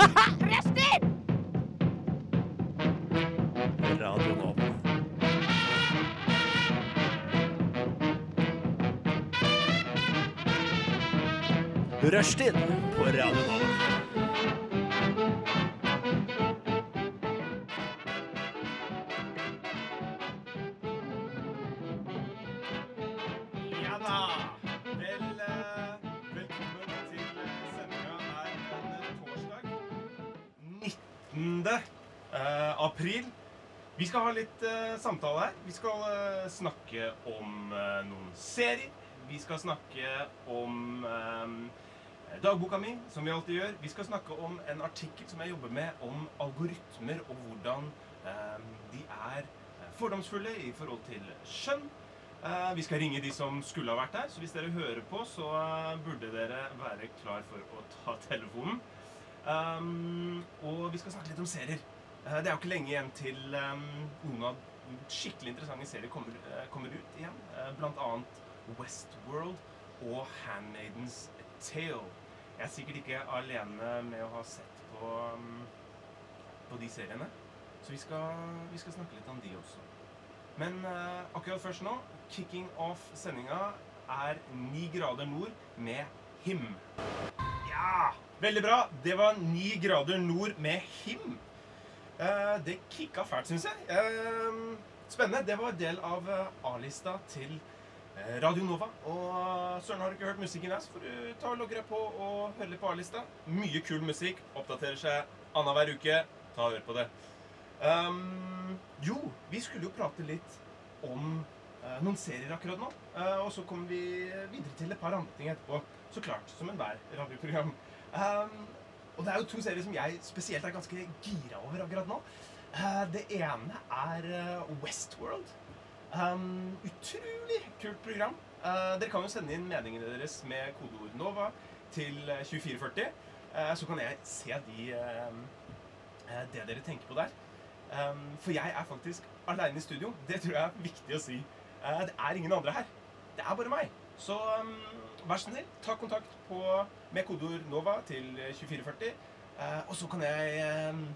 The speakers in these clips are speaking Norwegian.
Rushtid! Radio Nova. Rushtid på Radio Nova. Skal ha litt uh, samtale her. Vi skal uh, snakke om uh, noen serier. Vi skal snakke om dagboka mi, som vi alltid gjør. Vi skal snakke om en artikkel som jeg jobber med, om algoritmer og hvordan de er fordomsfulle i forhold til skjønn. Vi skal ringe de som skulle ha vært der, så hvis dere hører på, så burde dere være klar for å ta telefonen. Um, og vi skal snakke litt om serier. Eh, det er jo ikke lenge igjen til noen av skikkelig interessante serier kommer, eh, kommer ut igjen. Eh, blant annet Westworld og Handmaidens Tale. Jeg er sikkert ikke alene med å ha sett på, på de seriene. Så vi skal, vi skal snakke litt om de også. Men akkurat først nå, kicking off sendinga, er 9 grader nord med Him. Ja! Veldig bra. Det var 9 grader nord med Him. Eh, det kicka fælt, syns jeg. Eh, spennende. Det var del av eh, A-lista til Radio Nova. Og søren, har du ikke hørt musikken så får du ta og logge deg på og høre litt på A-lista. Mye kul musikk. Oppdaterer seg annenhver uke. Ta og hør på det. Um, jo, vi skulle jo prate litt om uh, noen serier akkurat nå. Uh, og så kommer vi videre til et par andre ting etterpå. Så klart, som enhver radioprogram. Um, og det er jo to serier som jeg spesielt er ganske gira over akkurat nå. Eh, det ene er eh, Westworld. Um, utrolig kult program. Uh, dere kan jo sende inn meningene deres med kodeord NOVA til eh, 2440. Uh, så kan jeg se de, uh, det dere tenker på der. Um, for jeg er faktisk aleine i studio. Det tror jeg er viktig å si. Det er ingen andre her. Det er bare meg. Så um, vær så snill, ta kontakt på, med kodeord NOVA til 2440. Uh, og så kan jeg um,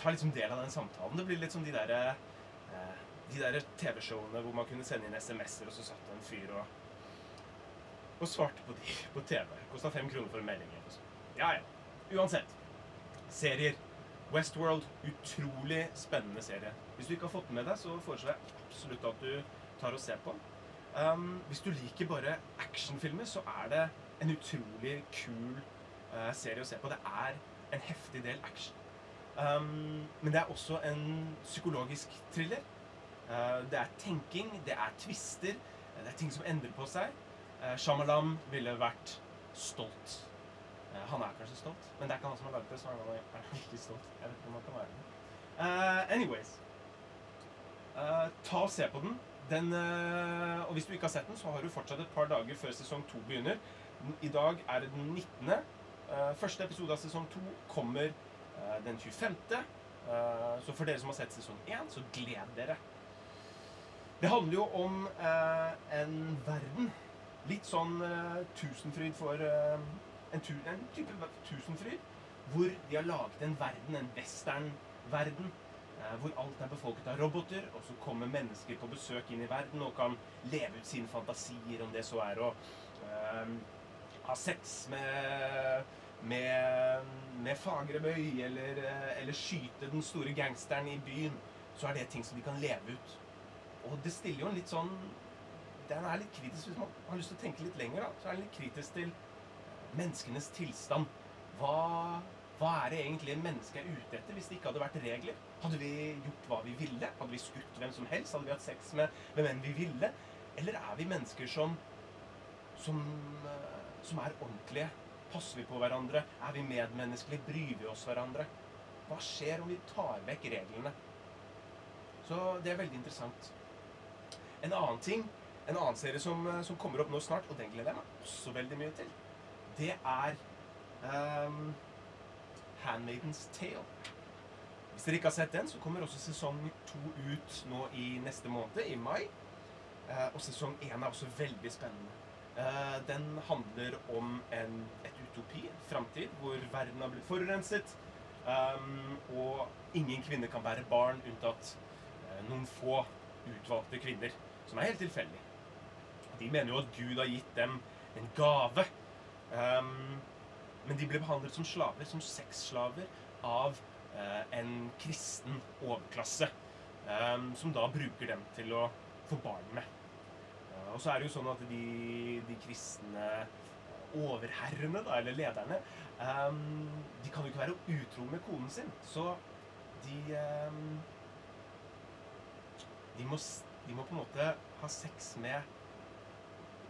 ta liksom del av den samtalen. Det blir litt som de der, uh, de der TV-showene hvor man kunne sende inn SMS-er, og så satt det en fyr og, og svarte på de på TV. Kosta fem kroner for en melding. Ja, ja. Uansett. Serier. Westworld. Utrolig spennende serie. Hvis du ikke har fått den med deg, så foreslår jeg absolutt at du tar og ser på den. Um, hvis du liker bare actionfilmer, så er det en utrolig kul uh, serie å se på. Det er en heftig del action. Um, men det er også en psykologisk thriller. Uh, det er tenking, det er twister, det er ting som endrer på seg. Uh, Shamalam ville vært stolt. Uh, han er kanskje stolt, men det er ikke han som har laget det, så han er ikke stolt. Jeg vet ikke om han kan være det. Eh, anyways. Eh, ta og se på den. Den eh, og hvis du ikke har sett den, så har du fortsatt et par dager før sesong to begynner. I dag er det den 19. Eh, første episode av sesong to kommer eh, den 25. Eh, så for dere som har sett sesong én, så gled dere. Det handler jo om en verden. Litt sånn tusenfryd for en, en type tusenfryd. Hvor de har laget en verden, en western-verden. Eh, hvor alt er befolket av roboter, og så kommer mennesker på besøk inn i verden og kan leve ut sine fantasier, om det så er å eh, ha sex med med, med Fagerøy, eller, eh, eller skyte den store gangsteren i byen, så er det ting som de kan leve ut. Og det stiller jo en litt sånn Den er litt kritisk hvis man har lyst til å tenke litt lenger. da, Så er den litt kritisk til menneskenes tilstand. Hva, hva er det egentlig en menneske er ute etter hvis det ikke hadde vært regler? Hadde vi gjort hva vi ville? Hadde vi skutt hvem som helst? Hadde vi hatt sex med hvem enn vi ville? Eller er vi mennesker som som, eh, som er ordentlige? Passer vi på hverandre? Er vi medmenneskelige? Bryr vi oss hverandre? Hva skjer om vi tar vekk reglene? Så det er veldig interessant. En annen ting, en annen serie som, eh, som kommer opp nå snart, og den gleder jeg meg også veldig mye til, det er um, Handmaidens Tale. Hvis dere ikke har sett den, så kommer også sesong to ut nå i neste måned, i mai. Eh, og sesong én er også veldig spennende. Eh, den handler om en, et utopi, en framtid, hvor verden har blitt forurenset. Um, og ingen kvinner kan bære barn unntatt eh, noen få utvalgte kvinner, som er helt tilfeldig. De mener jo at Gud har gitt dem en gave. Men de ble behandlet som slaver, som sexslaver, av eh, en kristen overklasse. Um, som da bruker dem til å få barn med. Uh, og så er det jo sånn at de, de kristne overherrene, da, eller lederne, de kan jo ikke være utro med konen sin. Så de de, må, de må på en måte ha sex med,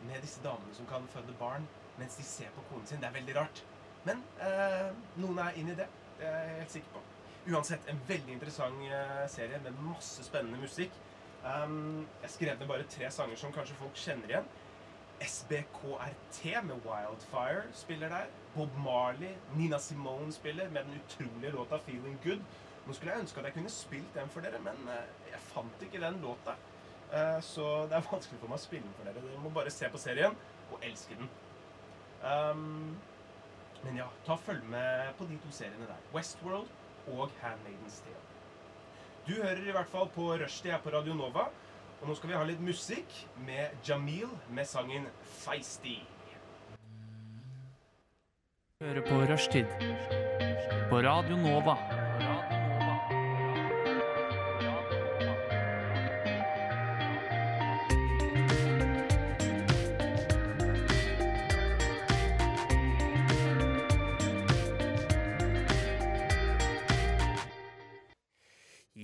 med disse damene som kan føde barn, mens de ser på konen sin. Det er veldig rart. Men eh, noen er inn i det. Det er jeg helt sikker på. Uansett, en veldig interessant eh, serie med masse spennende musikk. Um, jeg skrev ned bare tre sanger som kanskje folk kjenner igjen. SBKRT med Wildfire spiller der. Bob Marley, Nina Simone spiller med den utrolige låta 'Feeling Good'. Nå skulle jeg ønske at jeg kunne spilt den for dere, men eh, jeg fant ikke den låta. Eh, så det er vanskelig for meg å spille den for dere. Dere må bare se på serien og elske den. Um, men ja, ta og følg med på de to seriene der. Westworld og Handmaidens Tale. Du hører i hvert fall på Rushdie her på Radio Nova. Og nå skal vi ha litt musikk med Jamil med sangen 'Feisty'. Hører på Rushtid. På Radio Nova.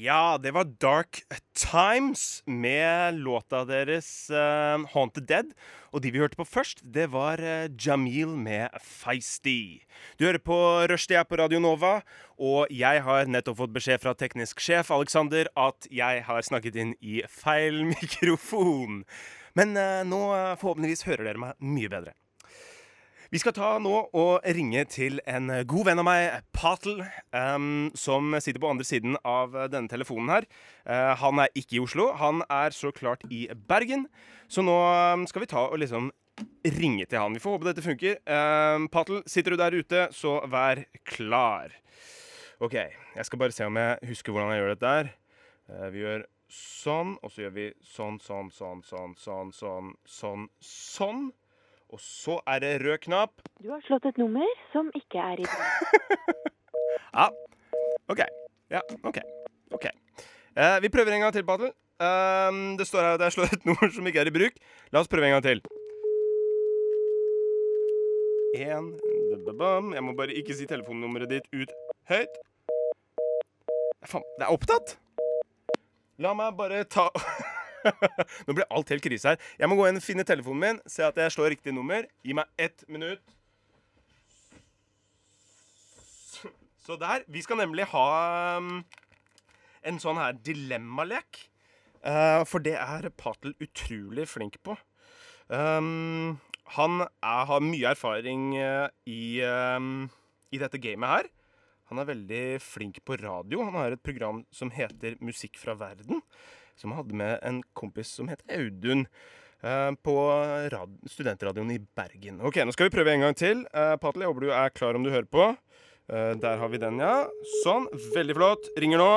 Ja, det var Dark Times med låta deres uh, Haunted Dead. Og de vi hørte på først, det var uh, Jamil med Feisty. Du hører på Rushdie på Radio Nova, og jeg har nettopp fått beskjed fra teknisk sjef Alexander at jeg har snakket inn i feil mikrofon. Men uh, nå eh, forhåpentligvis hører dere meg mye bedre. Vi skal ta nå og ringe til en god venn av meg, Patel, um, som sitter på andre siden av eh, denne telefonen her. Uh, han er ikke i Oslo, han er så klart i Bergen. Så nå skal vi ta og liksom ringe til han. Vi får håpe dette funker. Um, Patel, sitter du der ute, så vær klar. OK, jeg skal bare se om jeg husker hvordan jeg gjør dette her. Uh, vi gjør sånn, og så gjør vi sånn, sånn, sånn, sånn, sånn, sånn, sånn, sånn. Og så er det rød knapp. Du har slått et nummer som ikke er i bruk. Ja, OK. Ja, OK. ok. Eh, vi prøver en gang til, Patel. Ehm, det står her at jeg slår et nummer som ikke er i bruk. La oss prøve en gang til. En. Jeg må bare ikke si telefonnummeret ditt ut høyt. Faen, det er opptatt! La meg bare ta Nå blir alt helt krise her. Jeg må gå inn og finne telefonen min, se at jeg slår riktig nummer. Gi meg ett minutt. Så der. Vi skal nemlig ha um, en sånn her dilemmalek. Eh, for det er Patel utrolig flink på. Um, han er, har mye erfaring eh, i, um, i dette gamet her. Han er veldig flink på radio. Han har et program som heter Musikk fra verden som hadde med en kompis som het Audun. Eh, på studentradioen i Bergen. Ok, Nå skal vi prøve en gang til. Eh, Patel, jeg håper du er klar om du hører på. Eh, der har vi den, ja. Sånn. Veldig flott. Ringer nå.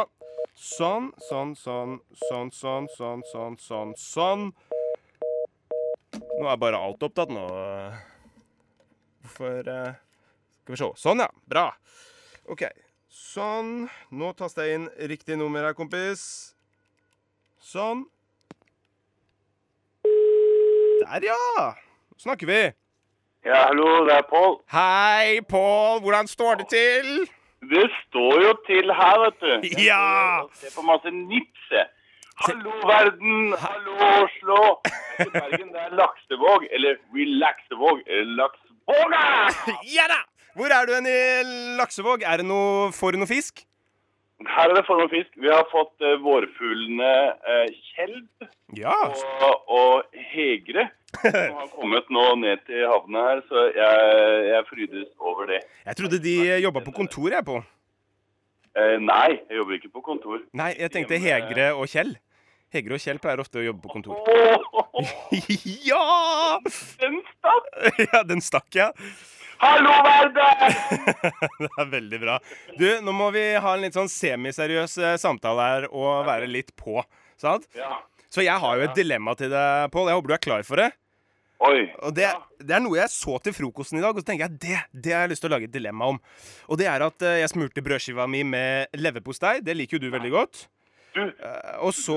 Sånn, sånn, sånn, sånn, sånn, sånn, sånn, sånn. sånn. Nå er bare alt opptatt nå. Hvorfor Skal vi se. Sånn, ja. Bra. OK. Sånn. Nå taster jeg inn riktig nummer her, kompis. Sånn. Der, ja. Snakker vi. Ja, hallo, det er Pål. Hei, Pål. Hvordan står det til? Det står jo til her, vet du. Jeg Ja. Se på masse nips, jeg. Hallo, verden. Hallo, Oslo. Er Bergen, det er Laksevåg. Eller Relaxevåg. Laksvåga! Ja da! Hvor er du hen i Laksevåg? Er det noe, Får du noe fisk? Her er det form av fisk. Vi har fått uh, vårfuglene uh, Kjelb Ja. og, og Hegre. Som har kommet nå ned til havna her, så jeg, jeg frydes over det. Jeg trodde de jobba på kontor, jeg, på. Uh, nei, jeg jobber ikke på kontor. Nei, jeg tenkte Hegre og Kjell. Hegre og Kjell pleier ofte å jobbe på kontor. Åh, ja! den stakk! Ja, den stakk, ja. Hallo, verden! Det er veldig bra. Du, nå må vi ha en litt sånn semiseriøs eh, samtale her og være litt på. Sant? Ja. Så jeg har jo et dilemma til deg, Pål. Jeg håper du er klar for det. Oi. Og det, det er noe jeg så til frokosten i dag, og så tenker jeg det, det har jeg lyst til å lage et dilemma om. Og det er at eh, jeg smurte brødskiva mi med leverpostei. Det liker jo du veldig godt. Du, Eh, Og så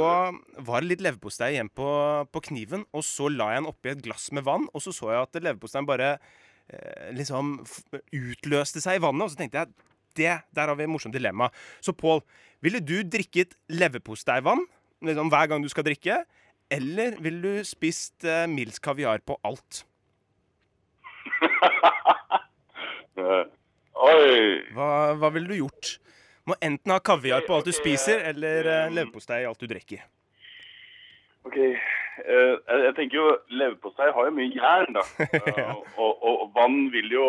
var det litt leverpostei igjen på, på kniven, og så la jeg den oppi et glass med vann, og så så jeg at leverposteien bare liksom utløste seg i vannet, og så tenkte jeg det, der har vi et morsomt dilemma. Så Pål, ville du drikket leverposteivann liksom, hver gang du skal drikke? Eller ville du spist eh, Mils kaviar på alt? eh, Oi. Hva, hva ville du gjort? Må enten ha kaviar på alt du spiser, eller eh, leverpostei i alt du drikker. OK. eh, jeg, tenker jo leverpostei har jo mye jern, da. Ja. og, og, og vann vil jo,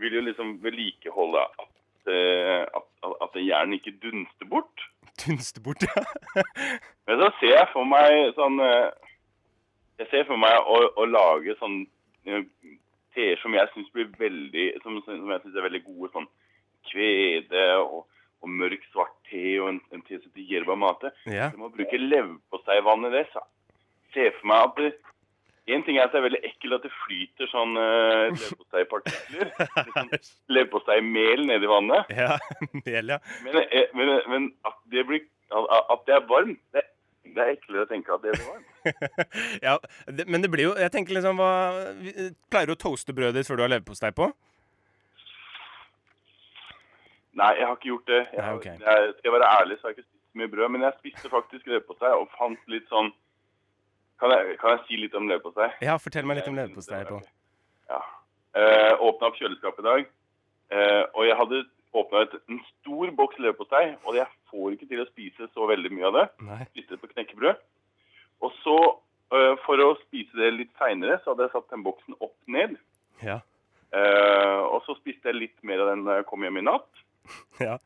vil jo liksom vedlikeholde at, eh, at, at, jernet ikke dunster bort. Dunster bort, ja. Men så ser jeg for meg sånn eh, Jeg ser for meg å, å lage sånn eh, teer som jeg syns blir veldig Som, som jeg synes er veldig gode. Sånn kvede og, og mørk svart te og en, en te som heter yerba mate. ja. Du må bruke leverposteivann i det. Så se for meg at det en ting er at det er veldig ekkelt at det flyter sånn uh, leverposteipartikler. Sånn Leverposteimel nedi vannet. Ja, mel, ja. Men, eh, men, men at, det blir, at det er varmt, det, det er eklere å tenke at det blir varmt. ja det, men det blir jo Jeg tenker liksom hva Pleier du å toaste brødet ditt før du har leverpostei på? Nei, jeg har ikke gjort det. Jeg, Nei, okay. jeg, skal jeg være ærlig, så har jeg ikke spist så mye brød. Men jeg spiste faktisk leverpostei og fant litt sånn Kan jeg, kan jeg si litt om leverpostei? Ja, fortell meg litt om leverpostei, Pål. Ja. Eh, åpna opp kjøleskapet i dag, eh, og jeg hadde åpna en stor boks leverpostei. Og jeg får ikke til å spise så veldig mye av det. Nei. Spiste det på knekkebrød. Og så, eh, for å spise det litt seinere, så hadde jeg satt den boksen opp ned. Ja. Eh, og så spiste jeg litt mer av den da jeg kom hjem i natt. Ja.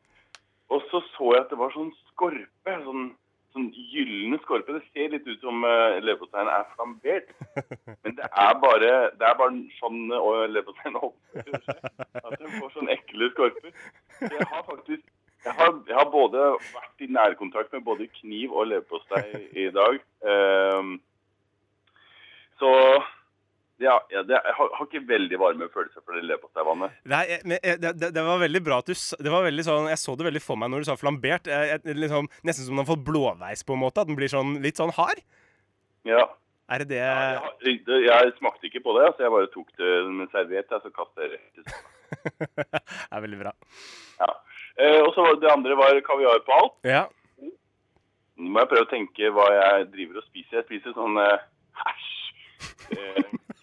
Og så så jeg at det var sånn skorpe. Sånn, sånn gylne skorpe. Det ser litt ut som uh, leverposteien er flambert. Men det er bare, det er bare sånn uh, leverposteien holder seg. At den får sånn ekle skorper. Så jeg har faktisk jeg har, jeg har både vært i nærkontakt med både kniv og leverpostei i dag. Um, så ja, ja det, jeg har, har ikke veldig varme følelser for det leverposteivannet. Nei, jeg- men jeg- det, det, det var veldig bra at du Det var veldig sånn Jeg så det veldig for meg når du sa flambert. Jeg, jeg, liksom, nesten som den har fått blåveis, på en måte. At den blir sånn litt sånn hard. Ja. Er det det Jeg, har- jeg smakte ikke på det, altså jeg bare tok det med serviett, og så kastet jeg rett i søpla. Det er veldig bra. Ja. Eh, og så det andre var kaviar på alt. Ja. Nå må jeg prøve å tenke hva jeg driver og spiser. Jeg spiser sånn eh, Æsj. Eh, sånn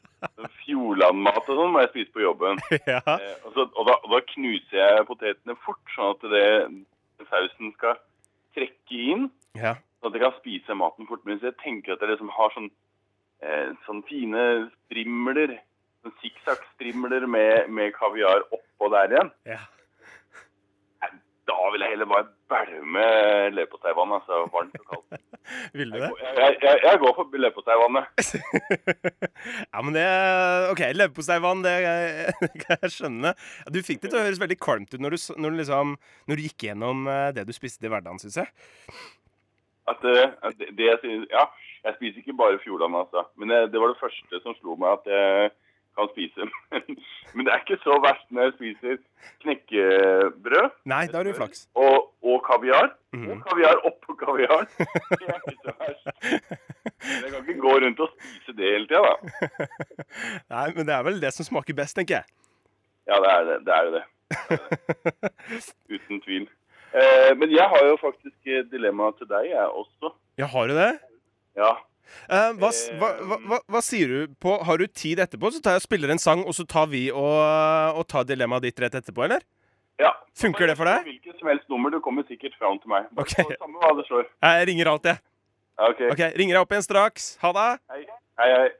Fjordlandmat og sånn må jeg spise på jobben. ja. Eh, og, så, og, da, og da knuser jeg potetene fort, sånn at det, sausen skal trekke inn. ja. Sånn at jeg kan spise maten fort. Mens jeg tenker at jeg liksom har sånn, eh, sånn fine strimler. Sånn sikksakk-strimler med, med kaviar oppå der igjen. ja. Da vil jeg heller bare bælme leverposteivann. Altså varmt og kaldt. Vil du det? jeg, jeg, jeg går for leverposteivannet. ja, men det OK, leverposteivann, det, kan jeg skjønne. Du fikk det til å høres veldig kvalmt ut når du, når du, liksom, når du gikk gjennom eh, det du spiste i hverdagen, syns jeg. At, eh, at det, det ja, jeg spiser ikke bare Fjordland, altså. Men det, det var det første som slo meg at jeg kan spise. Men det er ikke så verst når jeg spiser knekkebrød Nei, da har du flaks. og, og kaviar. Mm. Og kaviar oppå kaviaren. Det er ikke så verst. Men jeg kan ikke gå rundt og spise det hele tida, da. Nei, men det er vel det som smaker best, tenker jeg. Ja, det er det. Det er jo det. Det er det. Uten tvil. Eh, men jeg har jo faktisk et dilemma til deg, jeg også. Ja, har du det? Ja. Eh, hva, hva, hva, hva, sier du på Har du tid etterpå, så tar jeg og spiller en sang, og så tar vi og, og tar dilemmaet ditt rett etterpå, eller? ja. Funker det for deg? Hvilket som helst nummer. Du kommer sikkert fram til meg. Bare Ok. så- Samme hva det står. Jeg ringer alt, jeg. Ja, OK. Ok, Ringer deg opp igjen straks. Ha det. Hei, hei. hei.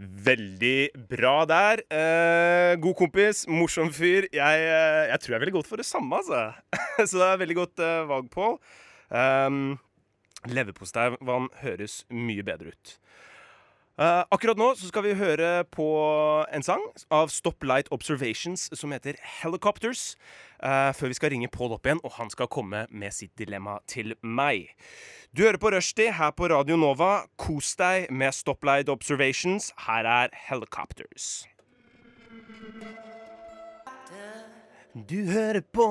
Veldig bra der. Eh, god kompis, morsom fyr. Jeg, eh, jeg tror jeg ville gått for det samme, altså. Så det er veldig godt eh, valg, Pål. Um, Leverposteivann høres mye bedre ut. Uh, akkurat nå så skal vi høre på en sang av Stoplight Observations som heter Helicopters. Uh, før vi skal ringe Pål opp igjen, og han skal komme med sitt dilemma til meg. Du hører på Rushdie her på Radio Nova. Kos deg med Stoplight Observations. Her er Helicopters. Du hører på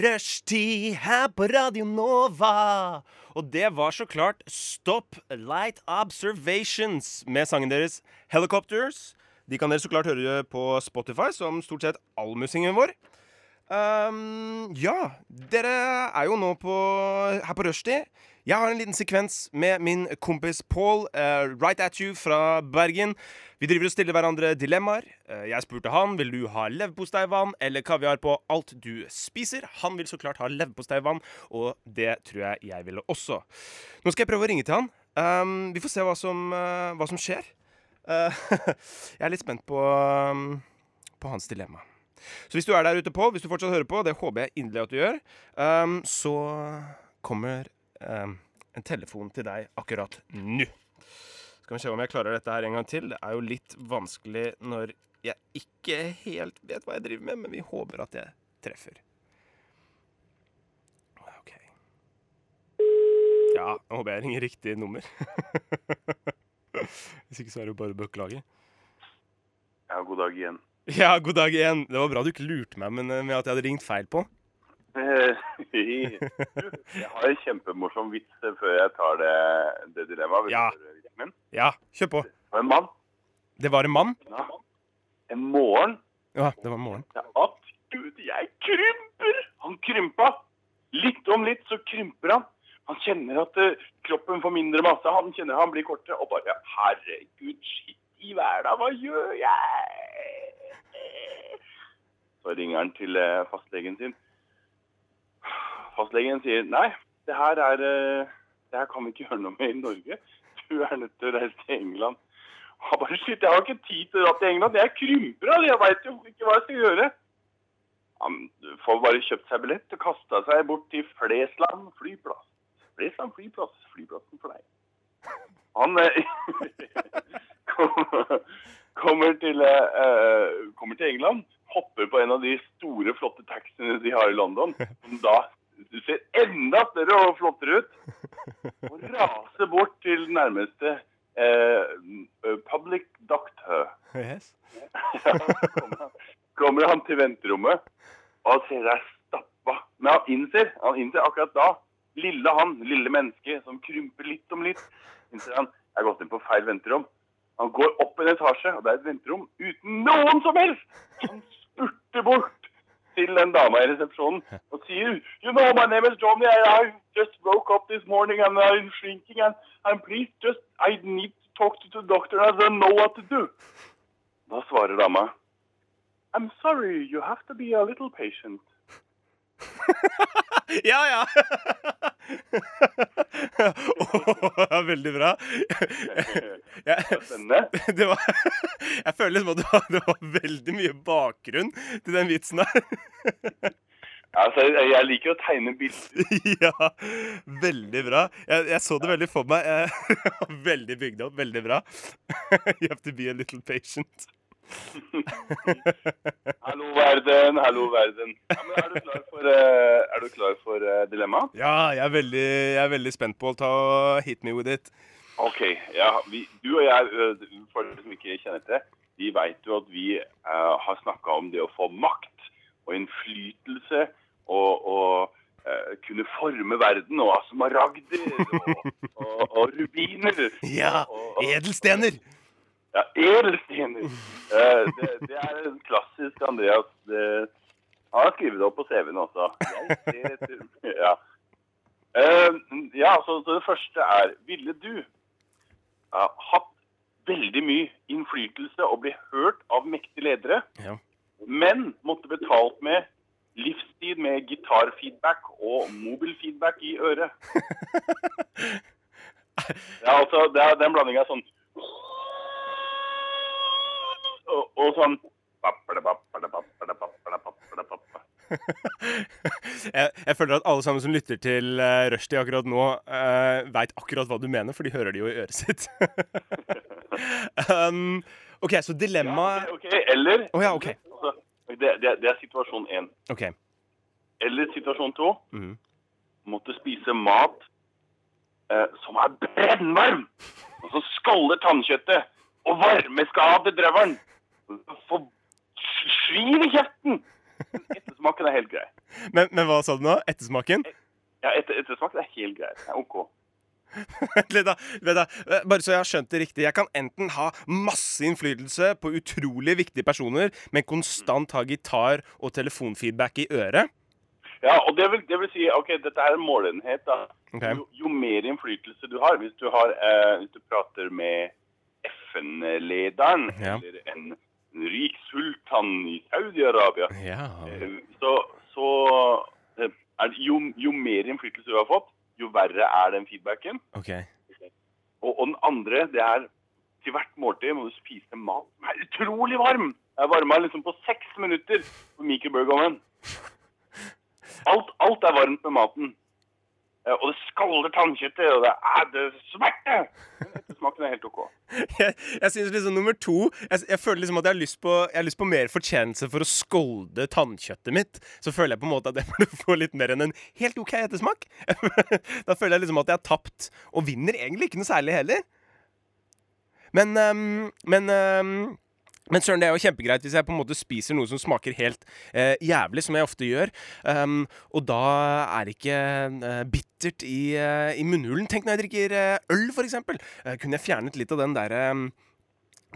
Rushtid her på Radio Nova. Og det var så klart Stop Light Observations med sangen deres Helicopters. De kan dere så klart høre på Spotify, som stort sett all musikken vår. Um, ja, dere er jo nå på, her på Rushtid. Jeg har en liten sekvens med min kompis Paul, uh, right at you fra Bergen. Vi driver og stiller hverandre dilemmaer. Uh, jeg spurte han vil du ha leverposteivann eller kaviar på alt du spiser. Han vil så klart ha leverposteivann, og det tror jeg jeg ville også. Nå skal jeg prøve å ringe til han. Um, vi får se hva som, uh, hva som skjer. Jeg er litt spent på, um, på hans dilemma. Så hvis du er der ute, på, hvis du fortsatt hører på, det håper jeg inderlig at du gjør, um, så kommer um, en telefon til deg akkurat nå. Skal vi se om jeg klarer dette her en gang til. Det er jo litt vanskelig når jeg ikke helt vet hva jeg driver med, men vi håper at jeg treffer. OK. Ja, nå håper jeg ringer riktig nummer. Hvis ikke så er det jo bare å beklage. Ja, god dag igjen. Ja, god dag igjen. Det var bra du ikke lurte meg men, eh, med at jeg hadde ringt feil på. Eh, jeg har en kjempemorsom vits eh, før jeg tar det, det dilemmaet. Ja. Ja, kjør på. Det var en mann. Det var en mann? Ja. En morgen. Ja, det var en morgen. Ja, at Gud, jeg krymper! Han krympa. Litt om litt så krymper han. Han kjenner at eh, kroppen får mindre masse. Han kjenner han blir kortere. Og bare Herregud, shit i hverdag, hva gjør jeg? Så ringer han til fastlegen sin. Fastlegen sier nei, det her er eh, det her kan vi ikke gjøre noe med i Norge. Du er nødt til å reise til England. Han bare shit, jeg har ikke tid til å dra til England. Jeg krymper av det. Jeg veit jo ikke hva jeg skal gjøre. Han får bare kjøpt seg billett og kasta seg bort til Flesland flyplass. Flesland flyplass, flyplassen for deg. Han eh, kommer, til, eh, kommer til England, hopper på en av de store, flotte taxiene de har i London, som da ser enda større og flottere ut, og raser bort til nærmeste eh, public doctor. Yes. Ja, kommer, han, kommer han til venterommet, og ser er stappa. Men han innser, han innser akkurat da, lille han, lille menneske som krymper litt om litt, innser han, jeg har gått inn på feil venterom. Han går opp en etasje, og det er et venterom uten noen som helst. Han spurter bort til den dama i resepsjonen og sier, you know, my name is Johnny, I, just woke up this morning and I'm shrinking and, and please just, I need to talk to the doctor, I don't know what to do. Da svarer dama, I'm sorry, you have to be a little patient. Ja, ja! Åh, veldig bra. Jeg, det var, jeg føler liksom at det var, det var veldig mye bakgrunn til den vitsen der. Altså, jeg liker å tegne bilder. Ja, veldig bra. Jeg, jeg så det veldig for meg. Veldig bygd opp. Veldig bra. You have to be a little patient. Hallo, verden. Hallo, verden. Ja, er du klar for, klar for uh, dilemma? Ja, jeg er veldig, jeg er veldig spent på å ta hit me with it. Ok, ja, vi, du og jeg, for dere som ikke kjenner til vi vet jo at vi uh, har snakket om det å få makt og innflytelse og, og kunne forme verden og smaragder og, og, og rubiner. Ja, edelstener! Ja, edelstener. Uh, det, det er en klassisk Andreas. Det, han har skrevet det opp på CV-en også. Ser ja. Uh, ja, så, så det første er Ville du uh, hatt veldig mye innflytelse og bli hørt av mektige ledere, Ja. men måtte betalt med livstid med gitarfeedback og mobilfeedback i øret? Ja, altså, det er, den en blanding av sånn og, og sånn Jeg, jeg føler at alle sammen som lytter til uh, Rushdie akkurat nå, uh, veit akkurat hva du mener, for de hører det jo i øret sitt. Um, OK, så Ja, dilemmaet ok, ok, Eller oh, ja, ok. altså, det, det, det er situasjon én. Okay. Eller situasjon to. Mm. Måtte spise mat uh, som er brennvarm. Og så skaller tannkjøttet. Og varmeskade drøvelen. Få svir i kjeften. Ettersmaken er helt grei. Men, men hva sa du nå? Ettersmaken? Ja, etter, ettersmaken er helt grei. Det er OK. Da. Da. Eh, Bare så jeg har skjønt det riktig. Jeg kan enten ha masse innflytelse på utrolig viktige personer, men konstant ha gitar og telefonfeedback i øret. Ja, og det vil, det vil si OK, dette er en målenhet. da. Okay. Jo, jo mer innflytelse du har, hvis du, har, eh, hvis du prater med FN-lederen Ja. eller en rik sultan i Saudi-Arabia, Ja. eh, så, så eh, det, jo, jo mer innflytelse du har fått, jo verre er den feedbacken. Okay. Og, og den andre, det er til hvert måltid må du spise mat som er utrolig varm. Jeg varma liksom på seks minutter på mikrobølgeovnen. Alt, alt er varmt med maten. Eh, Og det skaller tannkjøttet, og det er det smerte! Ettersmaken er helt OK. Jeg, jeg synes liksom nummer to jeg, jeg føler liksom at jeg har, lyst på, jeg har lyst på mer fortjeneste for å skolde tannkjøttet mitt. Så føler jeg på en måte at jeg burde få litt mer enn en helt OK ettersmak. da føler jeg liksom at jeg har tapt, og vinner egentlig ikke noe særlig heller. Men um, Men ehm, men søren, det er jo kjempegreit hvis jeg på en måte spiser noe som smaker helt eh, jævlig, som jeg ofte gjør. Um, og da er det ikke eh, bittert i, eh, i munnhulen. Tenk når jeg drikker eh, øl, for eksempel. Eh, kunne jeg fjernet litt av den derre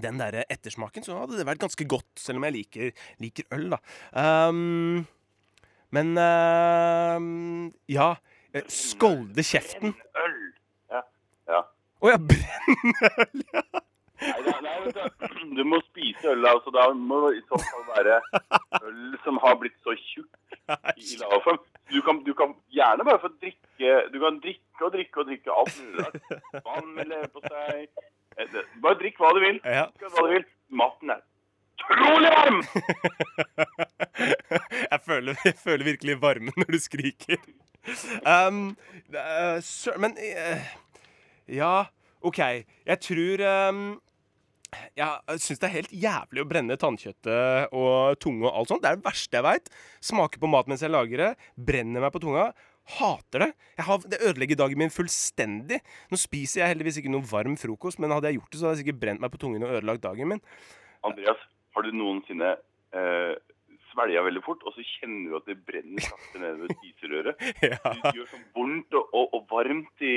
den der ettersmaken, så hadde det vært ganske godt, selv om jeg liker, liker øl, da. Um, men ehm, ja. Skålde Skolde kjeften. Øl. Ja. ja. Å ja, brennøl! Ja. Nei, du, må spise øl, altså. Da må det i så fall være øl som har blitt så tjukk i lavaform. Du kan, du kan gjerne bare få drikke Du kan drikke og drikke og drikke alt mulig. Vann med leverpostei eh, Bare drikk hva du vil. Ja. Hva du vil. Maten er utrolig varm! jeg, føler, jeg føler virkelig varmen når du skriker. Um, uh, sir, men uh, Ja, OK. Jeg tror um, Jeg syns det er helt jævlig å brenne tannkjøttet og tunge og alt sånt. Det er det verste jeg veit. Smaker på mat mens jeg lager det. Brenner meg på tunga. Hater det. Jeg har, det ødelegger dagen min fullstendig. Nå spiser jeg heldigvis ikke noe varm frokost, men hadde jeg gjort det, så hadde jeg sikkert brent meg på tungen og ødelagt dagen min. Andreas, har du noensinne eh, svelga veldig fort, og så kjenner du at det brenner sakte ved spiserøret? Ja, Det gjør sånn vondt og, og, og varmt i,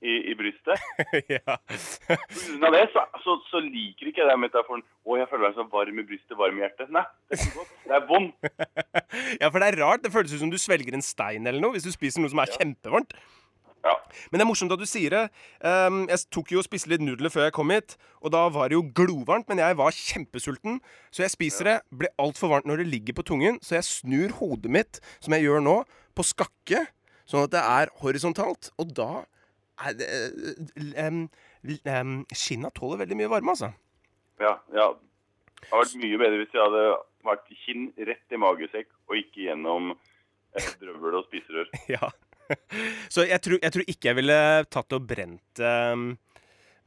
i, i brystet. ja. På det så, så, så liker ikke jeg den metaforen 'Å, jeg føler meg så varm i brystet, varm i hjertet'. Nei, det er ikke godt. Det er vondt. ja, for det er rart. Det føles ut som du svelger en stein eller noe hvis du spiser noe som er kjempevarmt. Ja. Men det er morsomt at du sier det. Um, jeg tok jo og spiste litt nudler før jeg kom hit, og da var det jo glovarmt, men jeg var kjempesulten. Så jeg spiser det, blir altfor varmt når det ligger på tungen, så jeg snur hodet mitt, som jeg gjør nå, på skakke, sånn at det er horisontalt. Og da um, um, Skinna tåler veldig mye varme, altså. Ja, ja. Det hadde vært mye bedre hvis jeg hadde vært kinn rett i magesekk og ikke gjennom eh, drøvel og spiserør. Ja. Så jeg tror, jeg tror ikke jeg ville tatt og brent, ehm,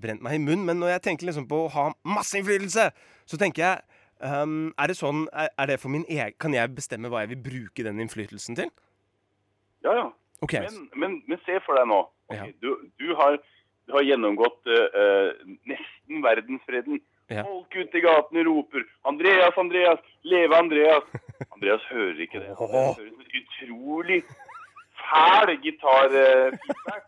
brent meg i munnen. Men når jeg tenker liksom på å ha masse innflytelse, så tenker jeg um, Er det sånn er, er det for min egen Kan jeg bestemme hva jeg vil bruke den innflytelsen til? Ja, ja. OK. Men, men, men se for deg nå. Okay, Ja. Du, du, har, du har gjennomgått uh, eh, nesten verdensfreden. Ja. Folk ute i gatene roper 'Andreas, Andreas! Leve Andreas!' Andreas hører ikke det. Han hører en utrolig fæl gitarfeedback.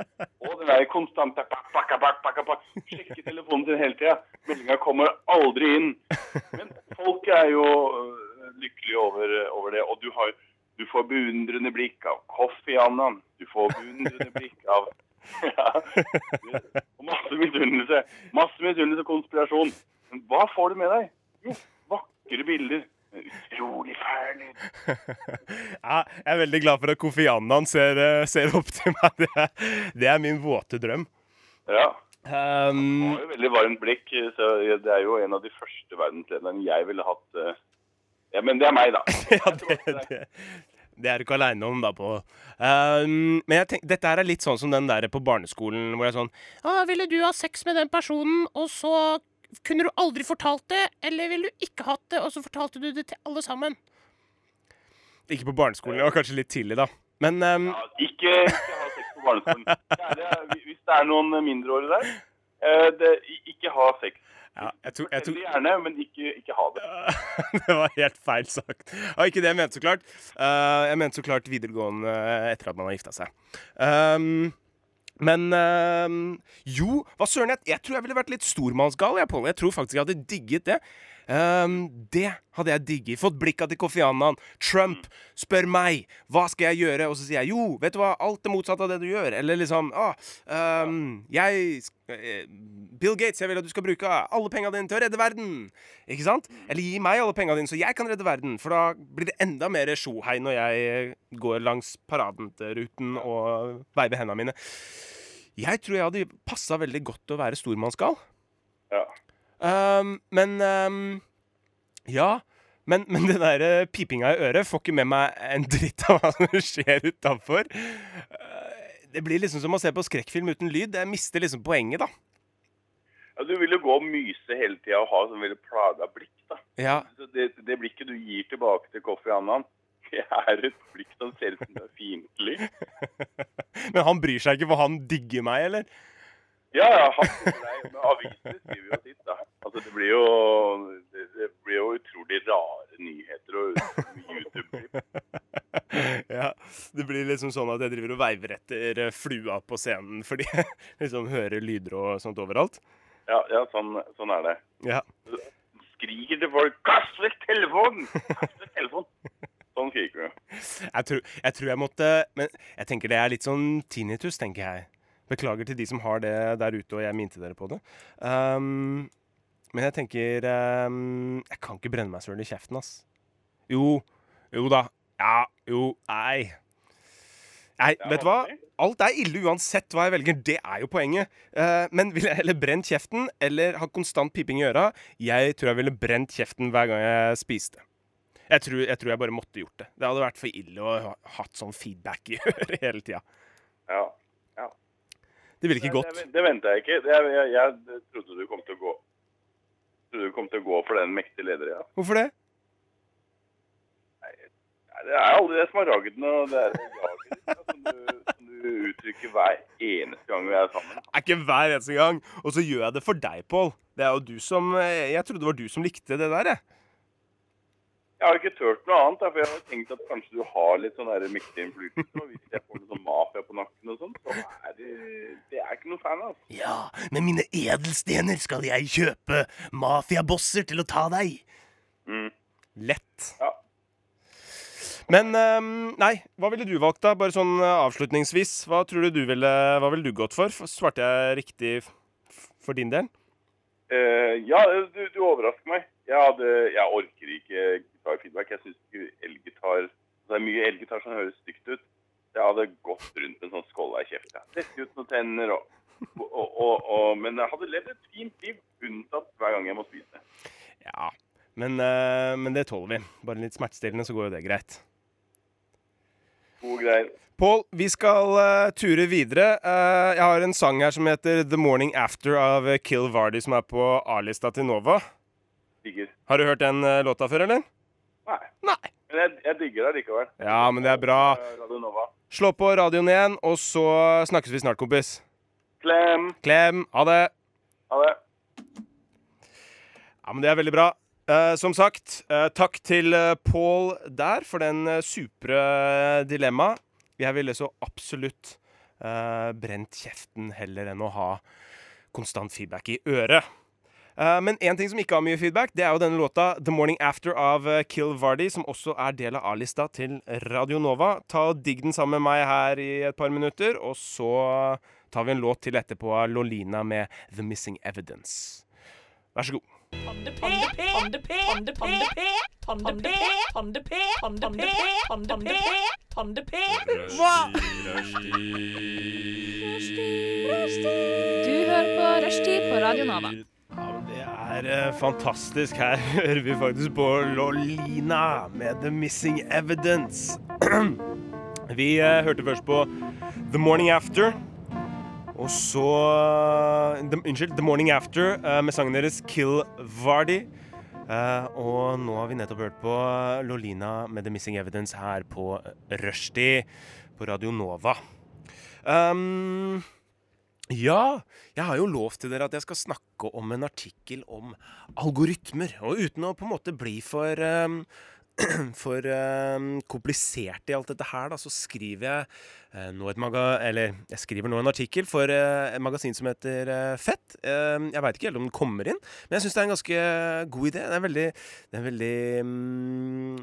og den der konstante pak, pakka, pak, pakka, pak. Sjekker telefonen sin hele tida. Meldinga kommer aldri inn. Men folk er jo øh, lykkelige over, over det. Og du, har, du får beundrende blikk av Kofi Annan. Du får beundrende blikk av ja, og masse misunnelse. Masse misunnelse og konspirasjon. Men hva får du med deg? Jo, vakre bilder. Utrolig fæl. Ja, jeg er veldig glad for at Kofi Annan ser, eh, ser opp til meg. Det er, det er min våte drøm. Ja. Um, Han har jo veldig varmt blikk, så det er jo en av de første verdenslederne jeg ville hatt eh. Ja, men det er meg, da. ja, det, det. Det er du ikke aleine om, da, på. Um, men jeg tenk, dette her er litt sånn som den der på barneskolen hvor jeg er sånn ah, ville du ha sex med den personen, og så kunne du aldri fortalt det? Eller ville du ikke hatt det, og så fortalte du det til alle sammen? Ikke på barneskolen. Det var kanskje litt tidlig, da. Men um, Ja, ikke, ikke ha sex på barneskolen. Det er, hvis det er noen mindreårige der, eh, det, ikke ha sex. Ja, jeg tror, jeg tror gjerne, men ikke, ikke ha det. det var helt feil sagt. Det var ikke det jeg mente, så klart. Uh, jeg mente så klart videregående etter at man har gifta seg. Um, men uh, jo, hva søren, jeg, jeg tror jeg ville vært litt stormannsgal, jeg, Pål. Jeg tror faktisk jeg hadde digget det. Ehm, det hadde jeg digget. Fått blikka til Kofi Annan. Trump spør meg hva skal jeg gjøre, og så sier jeg jo, vet du hva, alt det motsatte av det du gjør. Eller liksom ah, um, jeg eh, Bill Gates, jeg vil at du skal bruke alle penga dine til å redde verden. Ikke sant? Eller gi meg alle penga dine, så jeg kan redde verden. For da blir det enda mer sjohei når jeg går langs paradenruten og veiver hendene mine. Jeg tror jeg hadde passa veldig godt til å være stormannsgal. Ja. Um, men um, Ja. Men, men det der eh, pipinga i øret får ikke med meg en dritt av hva som skjer utafor. det blir liksom som å se på skrekkfilm uten lyd. Jeg mister liksom poenget, da. Ja, du vil jo gå og myse hele tida og ha sånn veldig plaga blikk. da. Ja, Så det, det blikket du gir tilbake til Kofi Annan, det er et blikk som ser ut som det er fiendtlig. Men han bryr seg ikke, for han digger meg, eller? Ja, ja, han nei, men skriver jo sitt, da. Altså, det blir jo, det, det blir jo utrolig rare nyheter og YouTube-klipp. ja, Det blir liksom sånn at jeg driver og veiver etter eh, flua på scenen fordi jeg liksom hører lyder og sånt overalt. Ja, ja sånn, sånn er det. Ja. Skriker til folk 'Kast vekk telefonen!' Kast vekk telefonen! Sånn skriker du. Jeg tror, jeg tror jeg måtte Men jeg tenker det er litt sånn tinnitus, tenker jeg. Beklager til de som har det der ute, og jeg minte dere på det. Um, men jeg tenker um, Jeg kan ikke brenne meg søren i kjeften, ass. Jo. Jo da. Ja. Jo. Nei. Nei, vet du hva? Alt er ille uansett hva jeg velger. Det er jo poenget. Uh, men ville jeg heller brent kjeften eller ha konstant piping i øra? Jeg tror jeg ville brent kjeften hver gang jeg spiste. Jeg tror, jeg tror jeg bare måtte gjort det. Det hadde vært for ille å ha hatt sånn feedback i øret hele tida. Ja. Det ville ikke gått. Det, det venta jeg ikke. Jeg, jeg, jeg trodde du kom til å gå Trodde du kom til å gå for den mektige leder, ja. Hvorfor det? Nei, Det er aldri det som har ragd noe. Det er jaget som, som du uttrykker hver eneste gang vi er sammen. Er ikke hver eneste gang. Og så gjør jeg det for deg, Pål. Det er jo du som eh, Jeg trodde det var du som likte det der, jeg. Jeg har ikke turt noe annet, for jeg har tenkt at kanskje du har litt sånn mektig innflytelse. Og hvis jeg får noe sånn mafia på nakken og sånn, så er det, det er ikke noe fan av. Altså. Ja, med mine edelstener skal jeg kjøpe mafiabosser til å ta deg. Mm. Lett. Ja. Men um, nei, hva ville du valgt, da? Bare sånn eh, avslutningsvis. Hva tror du du ville Hva ville du gått? For- Svarte jeg riktig for din del? Uh, ja, du, du overrasker meg. Jeg, hadde, jeg orker ikke gitarfeedback. Jeg syns elgitar Det er mye elgitar som høres stygt ut. Jeg hadde gått rundt med en sånn skålla i kjeften. Dette ut noen tenner og, og, og, og Men jeg hadde levd et fint liv, unntatt hver gang jeg må spise. Ja. Men, eh, men det tåler vi. Bare litt smertestillende, så går jo det greit. Pål, vi skal uh, ture videre. Uh, jeg har en sang her som heter The Morning After av Kill Vardy, som er på A-lista til Nova. Digger. Har du hørt den uh, låta før, eller? Nei. Nei. Men jeg, jeg digger det likevel. Ja, men det er bra. Eh, Radio Nova. Slå på radioen igjen, og så snakkes vi snart, kompis. Klem. Klem. Ha det. Ha det. Ja, men det er veldig bra. Eh, som sagt, eh, takk til uh, Pål der for den uh, supre dilemmaet. Jeg ville så absolutt eh, brent kjeften heller enn å ha konstant feedback i øret. Eh, men én ting som ikke har mye feedback, det er jo denne låta 'The Morning After' av eh, Kill Vardy, som også er del av A-lista til Radio Nova. Ta og Digg den sammen med meg her i et par minutter, og så tar vi en låt til etterpå av Lolina med 'The Missing Evidence'. Vær så god. Du hører på Rushtid på Radio Nova. Er eh, fantastisk. Her hører vi faktisk på Lolina med 'The Missing Evidence'. Vi eh, hørte først på The Morning After. Og så eh, the, Unnskyld, The Morning After med sangen deres Kill Vardy. Og nå har vi nettopp hørt på Lolina med The Missing Evidence her på Rushdie på Radio Nova. Um, ja, jeg har jo lovt til dere at jeg skal snakke om en artikkel om algoritmer. Og uten å på en måte bli for um, for um, komplisert i alt dette her, da, så skriver jeg uh, nå et maga eller jeg skriver nå en artikkel for uh, et magasin som heter uh, Fett. Uh, jeg veit ikke helt om den kommer inn, men jeg syns det er en ganske god idé. Det er veldig, det er veldig um,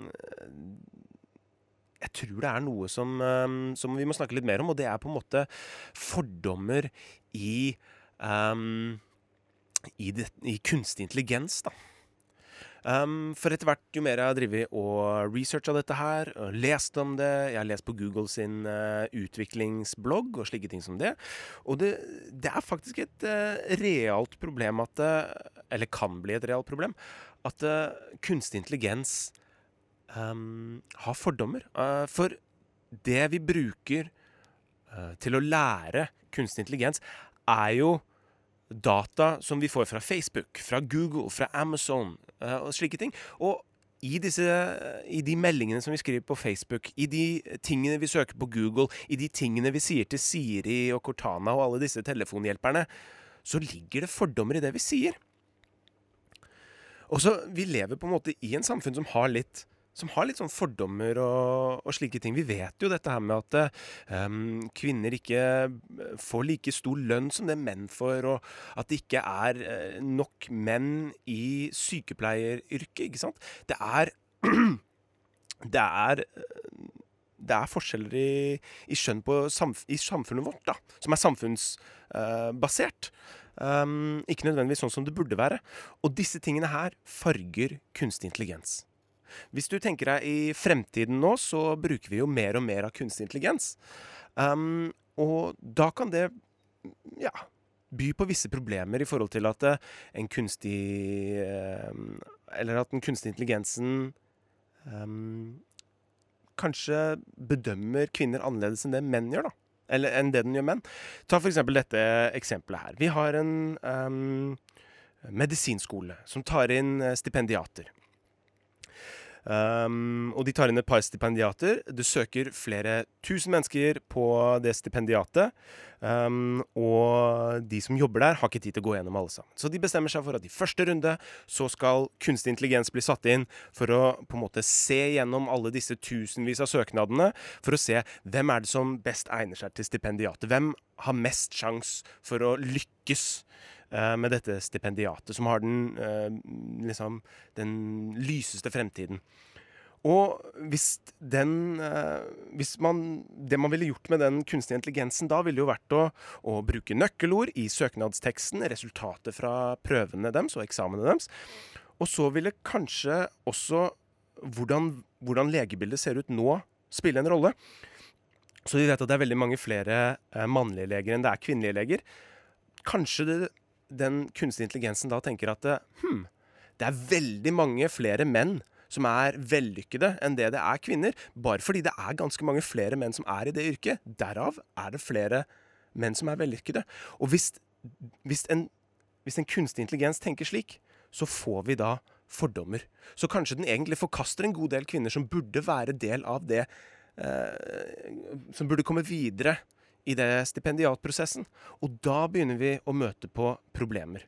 jeg tror det er noe som, um, som, vi må snakke litt mer om, og det er på en måte fordommer i um, i, det, i, kunstig intelligens, da. Um, for etter hvert, jo mer jeg har drevet og researcha dette her, og lest om det Jeg har lest på Google sin uh, utviklingsblogg og slike ting som det. Og det, det er faktisk et uh, realt problem at uh, Eller kan bli et realt problem. At kunstig intelligens um, har fordommer. Uh, for det vi bruker uh, til å lære kunstig intelligens, er jo data som vi får fra Facebook, fra Google, fra Amazon uh, og slike ting. Og i, disse, i de meldingene som vi skriver på Facebook, i de tingene vi søker på Google, i de tingene vi sier til Siri og Cortana og alle disse telefonhjelperne, så ligger det fordommer i det vi sier. Og så, Vi lever på en måte i en samfunn som har litt som har litt sånn fordommer og, og, slike ting. Vi vet jo dette her med at um, kvinner ikke eh, får like stor lønn som det menn får, og at det ikke er uh, nok menn i sykepleieryrket, ikke sant. Det er Det er det er forskjeller i, i skjønn samf i samfunnet vårt, da, som er samfunnsbasert. Um, ikke nødvendigvis sånn som det burde være. Og disse tingene her farger kunstig intelligens. Hvis du tenker deg i fremtiden nå, så bruker vi jo mer og mer av kunstig intelligens. Um, og da kan det ja, by på visse problemer i forhold til at uh, en kunstig uh, Eller at den kunstige intelligensen um, kanskje bedømmer kvinner annerledes enn det menn gjør, da. Eller enn det den gjør menn. Ta f.eks. dette eksempelet her. Vi har en um, medisinskole som tar inn eh, stipendiater. Um, og de tar inn et par stipendiater. Du søker flere tusen mennesker på det stipendiatet. Um, og de som jobber der, har ikke tid til å gå gjennom alle sammen. Så de bestemmer seg for at i første runde så skal kunstig intelligens bli satt inn for å på en måte se gjennom alle disse tusenvis av søknadene, for å se hvem er det som best egner seg til stipendiatet. Hvem har mest sjanse for å lykkes med dette stipendiatet, som har den, eh, liksom, den lyseste fremtiden. Og hvis den eh, hvis man, Det man ville gjort med den kunstige intelligensen da, ville jo vært å, å bruke nøkkelord i søknadsteksten, resultatet fra prøvene deres og eksamene deres. Og så ville kanskje også hvordan, hvordan legebildet ser ut nå, spille en rolle. Så vi vet at det er veldig mange flere mannlige leger enn det er kvinnelige leger. Kanskje det den kunstige intelligensen da tenker at hm, det er veldig mange flere menn som er vellykkede enn det det er kvinner. Bare fordi det er ganske mange flere menn som er i det yrket. Derav er det flere menn som er vellykkede. Og hvis, hvis, en, hvis en kunstig intelligens tenker slik, så får vi da fordommer. Så kanskje den egentlig forkaster en god del kvinner som burde være del av det eh, Som burde komme videre i det stipendiatprosessen. Og da begynner vi å møte på problemer.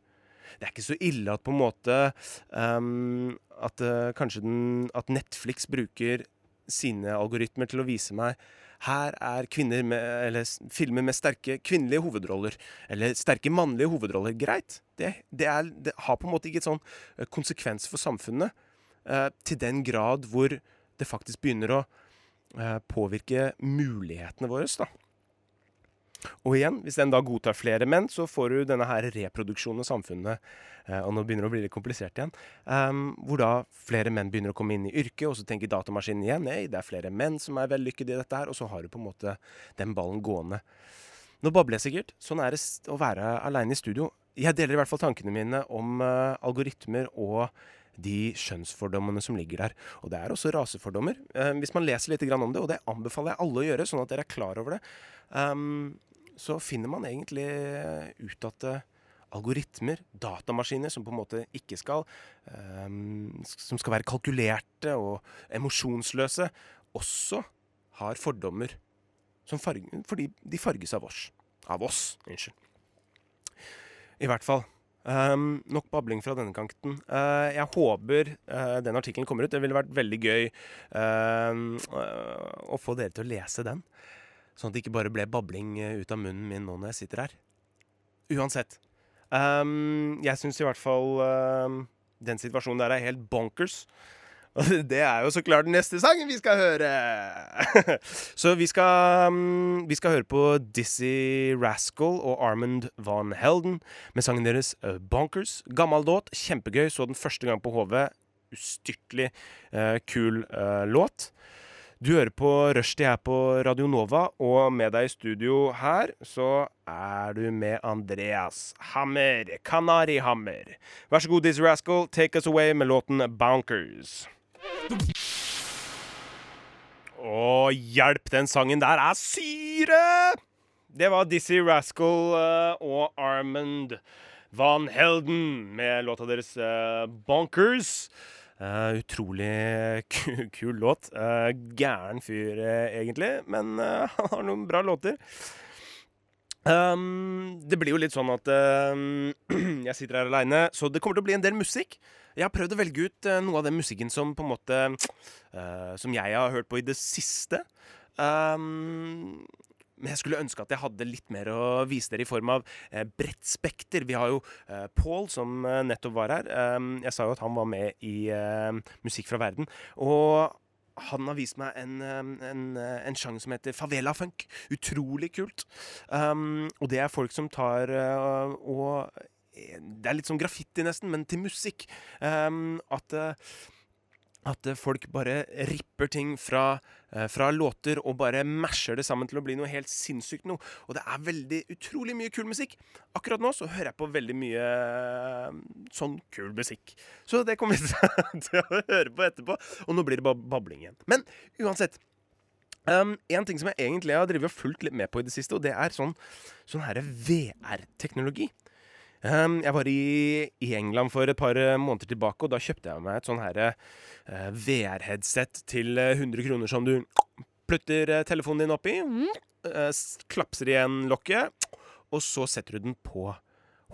Det er ikke så ille at på en måte um, at uh, kanskje den, at Netflix bruker sine algoritmer til å vise meg her er med, filmer med sterke kvinnelige hovedroller. Eller sterke mannlige hovedroller. Greit. Det, det, er, det har på en måte ikke et sånn uh, konsekvens for samfunnet. Uh, til den grad hvor det faktisk begynner å uh, påvirke mulighetene våre. da. Og igjen, hvis den da godtar flere menn, så får du denne her reproduksjonen av samfunnet. Eh, og nå begynner det å bli litt komplisert igjen. Um, hvor da flere menn begynner å komme inn i yrket, og så tenker datamaskinen igjen nei, det er flere menn som er vellykkede i dette her, og så har du på en måte den ballen gående. Nå babler jeg sikkert. Sånn er det å være aleine i studio. Jeg deler i hvert fall tankene mine om uh, algoritmer og de skjønnsfordommene som ligger der. Og det er også rasefordommer. Uh, hvis man leser litt om det, og det anbefaler jeg alle å gjøre, sånn at dere er klar over det, ehm, så finner man egentlig ut at eh, algoritmer, datamaskiner som på en måte ikke skal ehm, Som skal være kalkulerte og emosjonsløse, også har fordommer farge, fordi de farges av oss. Av oss, unnskyld. I hvert fall. Um, nok babling fra denne kanten. Uh, jeg håper uh, den artikkelen kommer ut. Det ville vært veldig gøy uh, eh, å få dere til å lese den. Sånn at det ikke bare ble babling eh, ut av munnen min nå når jeg sitter her. Uansett. Um, jeg syns i hvert fall um, den situasjonen der er helt bonkers. Og det er jo så klart neste sangen vi skal høre. så vi skal, um, vi skal høre på Dizzie Rascal og Armand Van Helden med sangen deres eh, Bonkers. Gammel låt, kjempegøy. Så den første gang på HV. Ustyrtelig uh, kul uh, låt. Du hører på Rushdie her på Radio Nova, og med deg i studio her så er du med Andreas Hammer. Kanarihammer. Vær så god, Dizzie Rascal. Take us away med låten Bonkers. Å, hjelp, den sangen der er syre! Det var Dizzie Rascal eh, og Armand Van Helden med låta deres eh, Bonkers. Eh, utrolig ku kul låt. Uh, gæren fyr, uh, egentlig, men han har noen bra låter. Um, det blir jo litt sånn at um, jeg sitter her aleine, så det kommer til å bli en del musikk. Jeg har prøvd å velge ut noe av den musikken som på en måte Som jeg har hørt på i det siste. Um, men jeg skulle ønske at jeg hadde litt mer å vise dere i form av eh, bredt spekter. Vi har jo eh, Paul, som eh, nettopp var her. Um, jeg sa jo at han var med i eh, Musikk fra verden. Og han har vist meg en, um, en, eh, en sjanger som heter favela funk. Utrolig kult. Um, og det er folk som tar uh, og Det er litt sånn graffiti, nesten, men til musikk. Um, at eh, at eh, folk bare ripper ting fra, eh, fra låter og bare masher det sammen til å bli noe helt sinnssykt noe. Og det er veldig utrolig mye kul musikk. Akkurat nå så hører jeg på veldig mye eh, sånn kul musikk. Så det kommer vi til å høre på etterpå. Og nå blir det bare babling igjen. Men uansett. Um, en ting som jeg egentlig har fulgt litt med på i det siste, og det er sånn, sånn VR-teknologi. Um, jeg var i, i England for et par eh, måneder tilbake, og da kjøpte jeg meg et sånn her uh, VR-headset til eh, 100 kroner som du plutter eh, telefonen din oppi, uh, klapser igjen lokket, og så setter du den på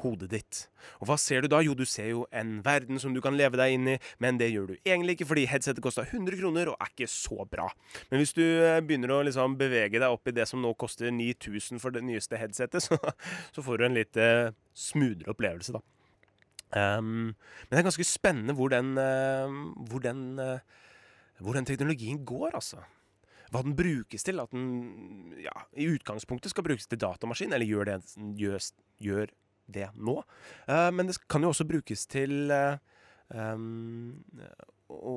hodet ditt. Og hva ser du da? Jo, du ser jo en verden som du kan leve deg inn i, men det gjør du egentlig ikke, fordi headsetet kosta 100 kroner og er ikke så bra. Men hvis du eh, begynner å liksom bevege deg opp i det som nå koster 9000 for det nyeste headsetet, så, så får du en litt eh, smoothere opplevelse, da. Um, men det er ganske spennende hvor den, uh, hvor den, uh, hvor den teknologien går, altså. Hva den brukes til. At den ja, i utgangspunktet skal brukes til datamaskin, eller gjør det, gjør, gjør det nå. Eh, men det kan jo også brukes til um, å,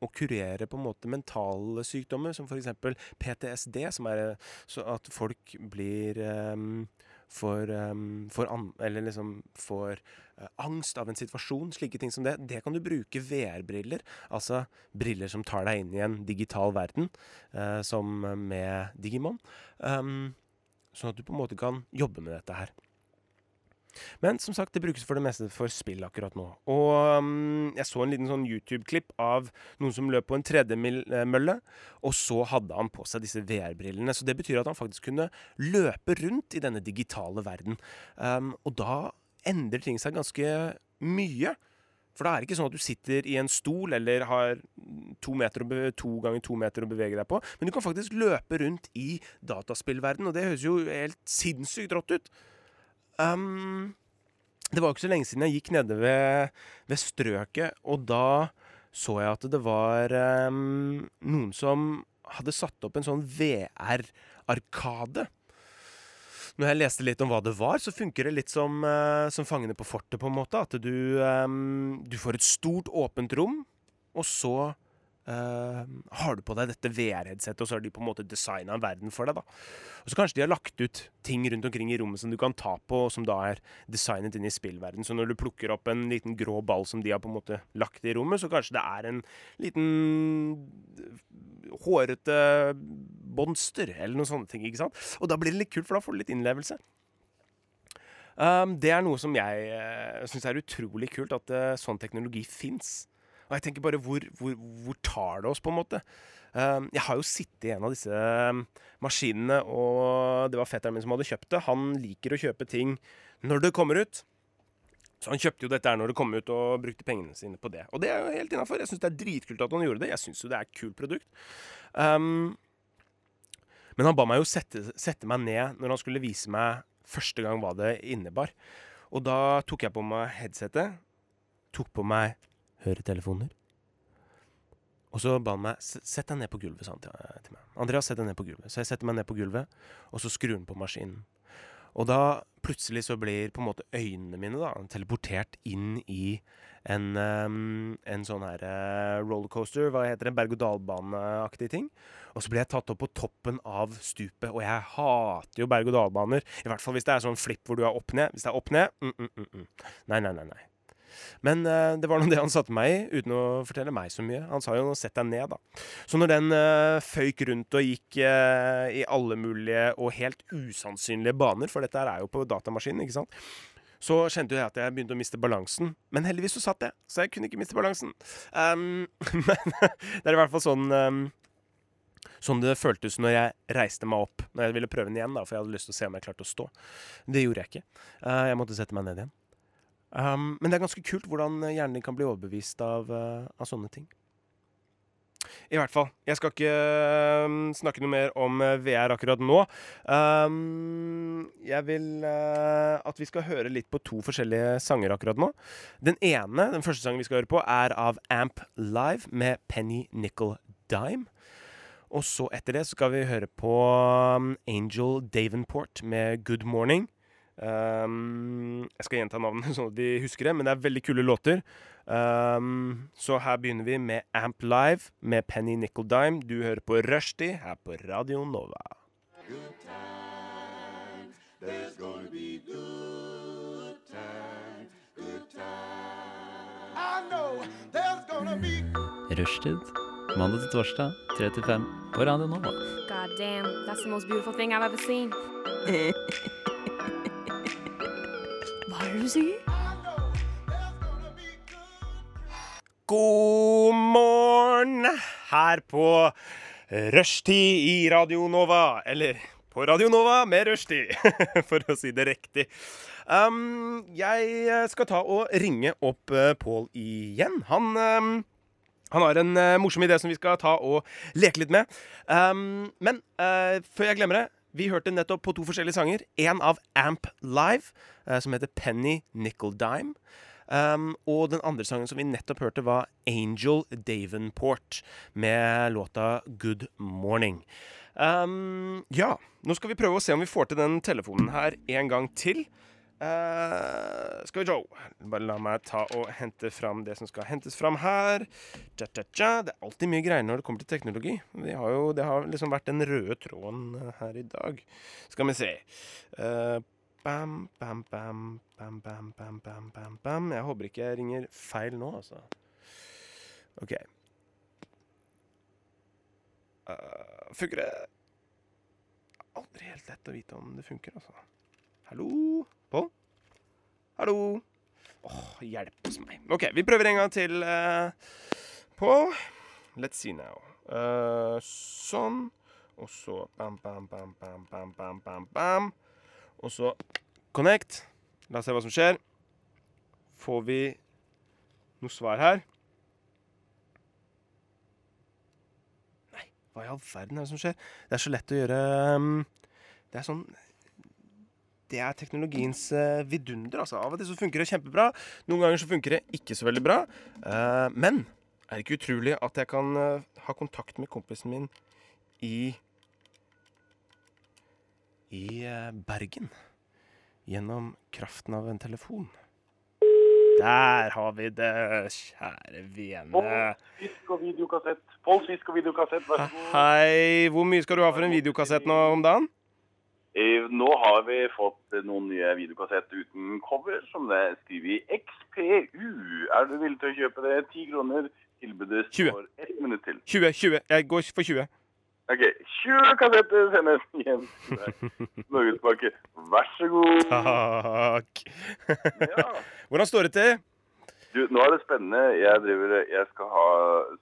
å kurere på en måte mentale sykdommer, som f.eks. PTSD, som er at folk blir um, for, um, for an, eller liksom får uh, angst av en situasjon, slike ting som det. Det kan du bruke VR-briller, altså briller som tar deg inn i en digital verden, uh, som med Digimon. Um, sånn at du på en måte kan jobbe med dette her. Men som sagt, det brukes for det meste for spill akkurat nå. Og um, jeg så en liten sånn YouTube-klipp av noen som løp på en tredemølle, og så hadde han på seg disse VR-brillene. Så det betyr at han faktisk kunne løpe rundt i denne digitale verden. Um, og da endrer ting seg ganske mye. For da er det ikke sånn at du sitter i en stol eller har to, meter å be- to ganger to meter å bevege deg på, men du kan faktisk løpe rundt i dataspillverden, og det høres jo helt sinnssykt rått ut. Um, det var ikke så lenge siden jeg gikk nede ved, ved strøket, og da så jeg at det var um, noen som hadde satt opp en sånn VR-arkade. Når jeg leste litt om hva det var, så funker det litt som, uh, som Fangene på fortet, på en måte. At du, um, du får et stort, åpent rom, og så eh, har du på deg dette VR-headsetet, og så har de på en måte designa en verden for deg. da. Og så kanskje de har lagt ut ting rundt omkring i rommet som du kan ta på, som da er designet inn i spillverden. Så når du plukker opp en liten grå ball som de har på en måte lagt i rommet, så kanskje det er en liten hårete monster, eller noen sånne ting. ikke sant? Og da blir det litt kult, for da får du litt innlevelse. Um, det er noe som jeg uh, syns er utrolig kult, at uh, sånn teknologi fins. Og jeg tenker bare hvor, hvor, hvor tar det oss, på en måte? Um, jeg har jo sittet i en av disse um, maskinene, og det var fetteren min som hadde kjøpt det. Han liker å kjøpe ting når det kommer ut. Så han kjøpte jo dette her når det kom ut, og brukte pengene sine på det. Og det er jo helt innafor. Jeg syns det er dritkult at han gjorde det. Jeg syns jo det er et kult produkt. Um, men han ba meg jo sette, sette meg ned når han skulle vise meg første gang hva det innebar. Og da tok jeg på meg headsetet, tok på meg høretelefoner. Og så ba han meg sett deg ned på gulvet, sa han til, til meg. Andreas, sett deg ned på gulvet. Så jeg setter meg ned på gulvet, og så skrur han på maskinen. Og da plutselig så blir på en måte øynene mine da teleportert inn i en, ehm, en sånn her eh, rollercoaster, hva heter det, berg-og-dal-baneaktig ting. Og så blir jeg tatt opp på toppen av stupet, og jeg hater jo berg-og-dal-baner. I hvert fall hvis det er sånn flipp hvor du er opp-ned. Hvis det er opp-ned mm, mm, mm, mm. Nei, nei, nei. nei. Men uh, det var nå det han satte meg i, uten å fortelle meg så mye. Han sa jo 'sett deg ned', da. Så når den uh, føyk rundt og gikk uh, i alle mulige og helt usannsynlige baner, for dette er jo på datamaskinen, ikke sant, så kjente jeg at jeg begynte å miste balansen. Men heldigvis så satt jeg, så jeg kunne ikke miste balansen. Um, men det er i hvert fall sånn um, Sånn det føltes når jeg reiste meg opp når jeg ville prøve den igjen. da, For jeg hadde lyst til å se om jeg klarte å stå. Det gjorde jeg ikke. Uh, jeg måtte sette meg ned igjen. Um, men det er ganske kult hvordan hjernen din kan bli overbevist av, uh, av sånne ting. I hvert fall. Jeg skal ikke um, snakke noe mer om eh, VR akkurat nå. Um, jeg vil uh, at vi skal høre litt på to forskjellige sanger akkurat nå. Den ene, den første sangen vi skal høre på, er av Amp Live med Penny Nickel Dime. Og så etter det skal vi høre på Angel Davenport med Good Morning. Um, jeg skal gjenta navnet sånn at de husker det, men det er veldig kule låter. Um, så her begynner vi med Amp Live med Penny Nickel Dime. Du hører på Rushdie her på Radio Nova. Rushtid. Mandag til torsdag, 3 til 5 på Radio Nova. God damn, that's the most beautiful thing I've ever seen. Du sier? God morgen her på Rushtid i Radio Nova. Eller på Radio Nova med Rushtid, for å si det riktig. Um, jeg skal ta og ringe opp uh, Pål igjen. Han um, han har en uh, morsom idé som vi skal ta og leke litt med. Um, men uh, før jeg glemmer det Vi hørte nettopp på to forskjellige sanger. En av Amp Live, eh, som heter Penny Nickel Dime. Um, og den andre sangen som vi nettopp hørte, var Angel Davenport med låta Good Morning. Um, ja, nå skal vi prøve å se om vi får til den telefonen her en gang til. Eh, skal vi se Bare la meg ta og hente fram det som skal hentes fram her. Tja, tja, tja. Det er alltid mye greier når det kommer til teknologi. Har jo, det har liksom vært den røde tråden eh, her i dag. Skal vi se. Eh, bam, bam, bam, bam, bam, bam, bam, bam, bam. Jeg håper ikke jeg ringer feil nå, altså. OK. Uh, funker det? Aldri helt lett å vite om det funker, altså. Hallo? Pål? Hallo? Åh, hjelpes meg. OK, vi prøver en gang til uh, på Let's see now. Uh, sånn. Og så bam, bam, bam, bam, bam, bam, bam, bam. Og så connect. La oss se hva som skjer. Får vi noe svar her? Nei, hva i all verden er det som skjer? Det er så lett å gjøre um, Det er sånn det er teknologiens eh, vidunder. altså. Av og til så funker det kjempebra. Noen ganger så funker det ikke så veldig bra. Eh, men er det ikke utrolig at jeg kan eh, ha kontakt med kompisen min i I Bergen. Gjennom kraften av en telefon. Der har vi det, kjære vene. Fisk og videokassett. Fisk og videokassett, vær så god. Hei, hvor mye skal du ha for en videokassett nå om dagen? Nå har vi fått noen nye videokassetter uten cover, som det er skrevet i XPU. Er du villig til å kjøpe det? 10 kroner. Tilbudet 20. står ett minutt til. 20. 20. Jeg går for 20. OK. 20 kassetter sendes hjem til deg. Norgespakke. Vær så god. Takk. Ja. Hvordan står det til? Du, nå er det spennende. Jeg, driver, jeg skal ha,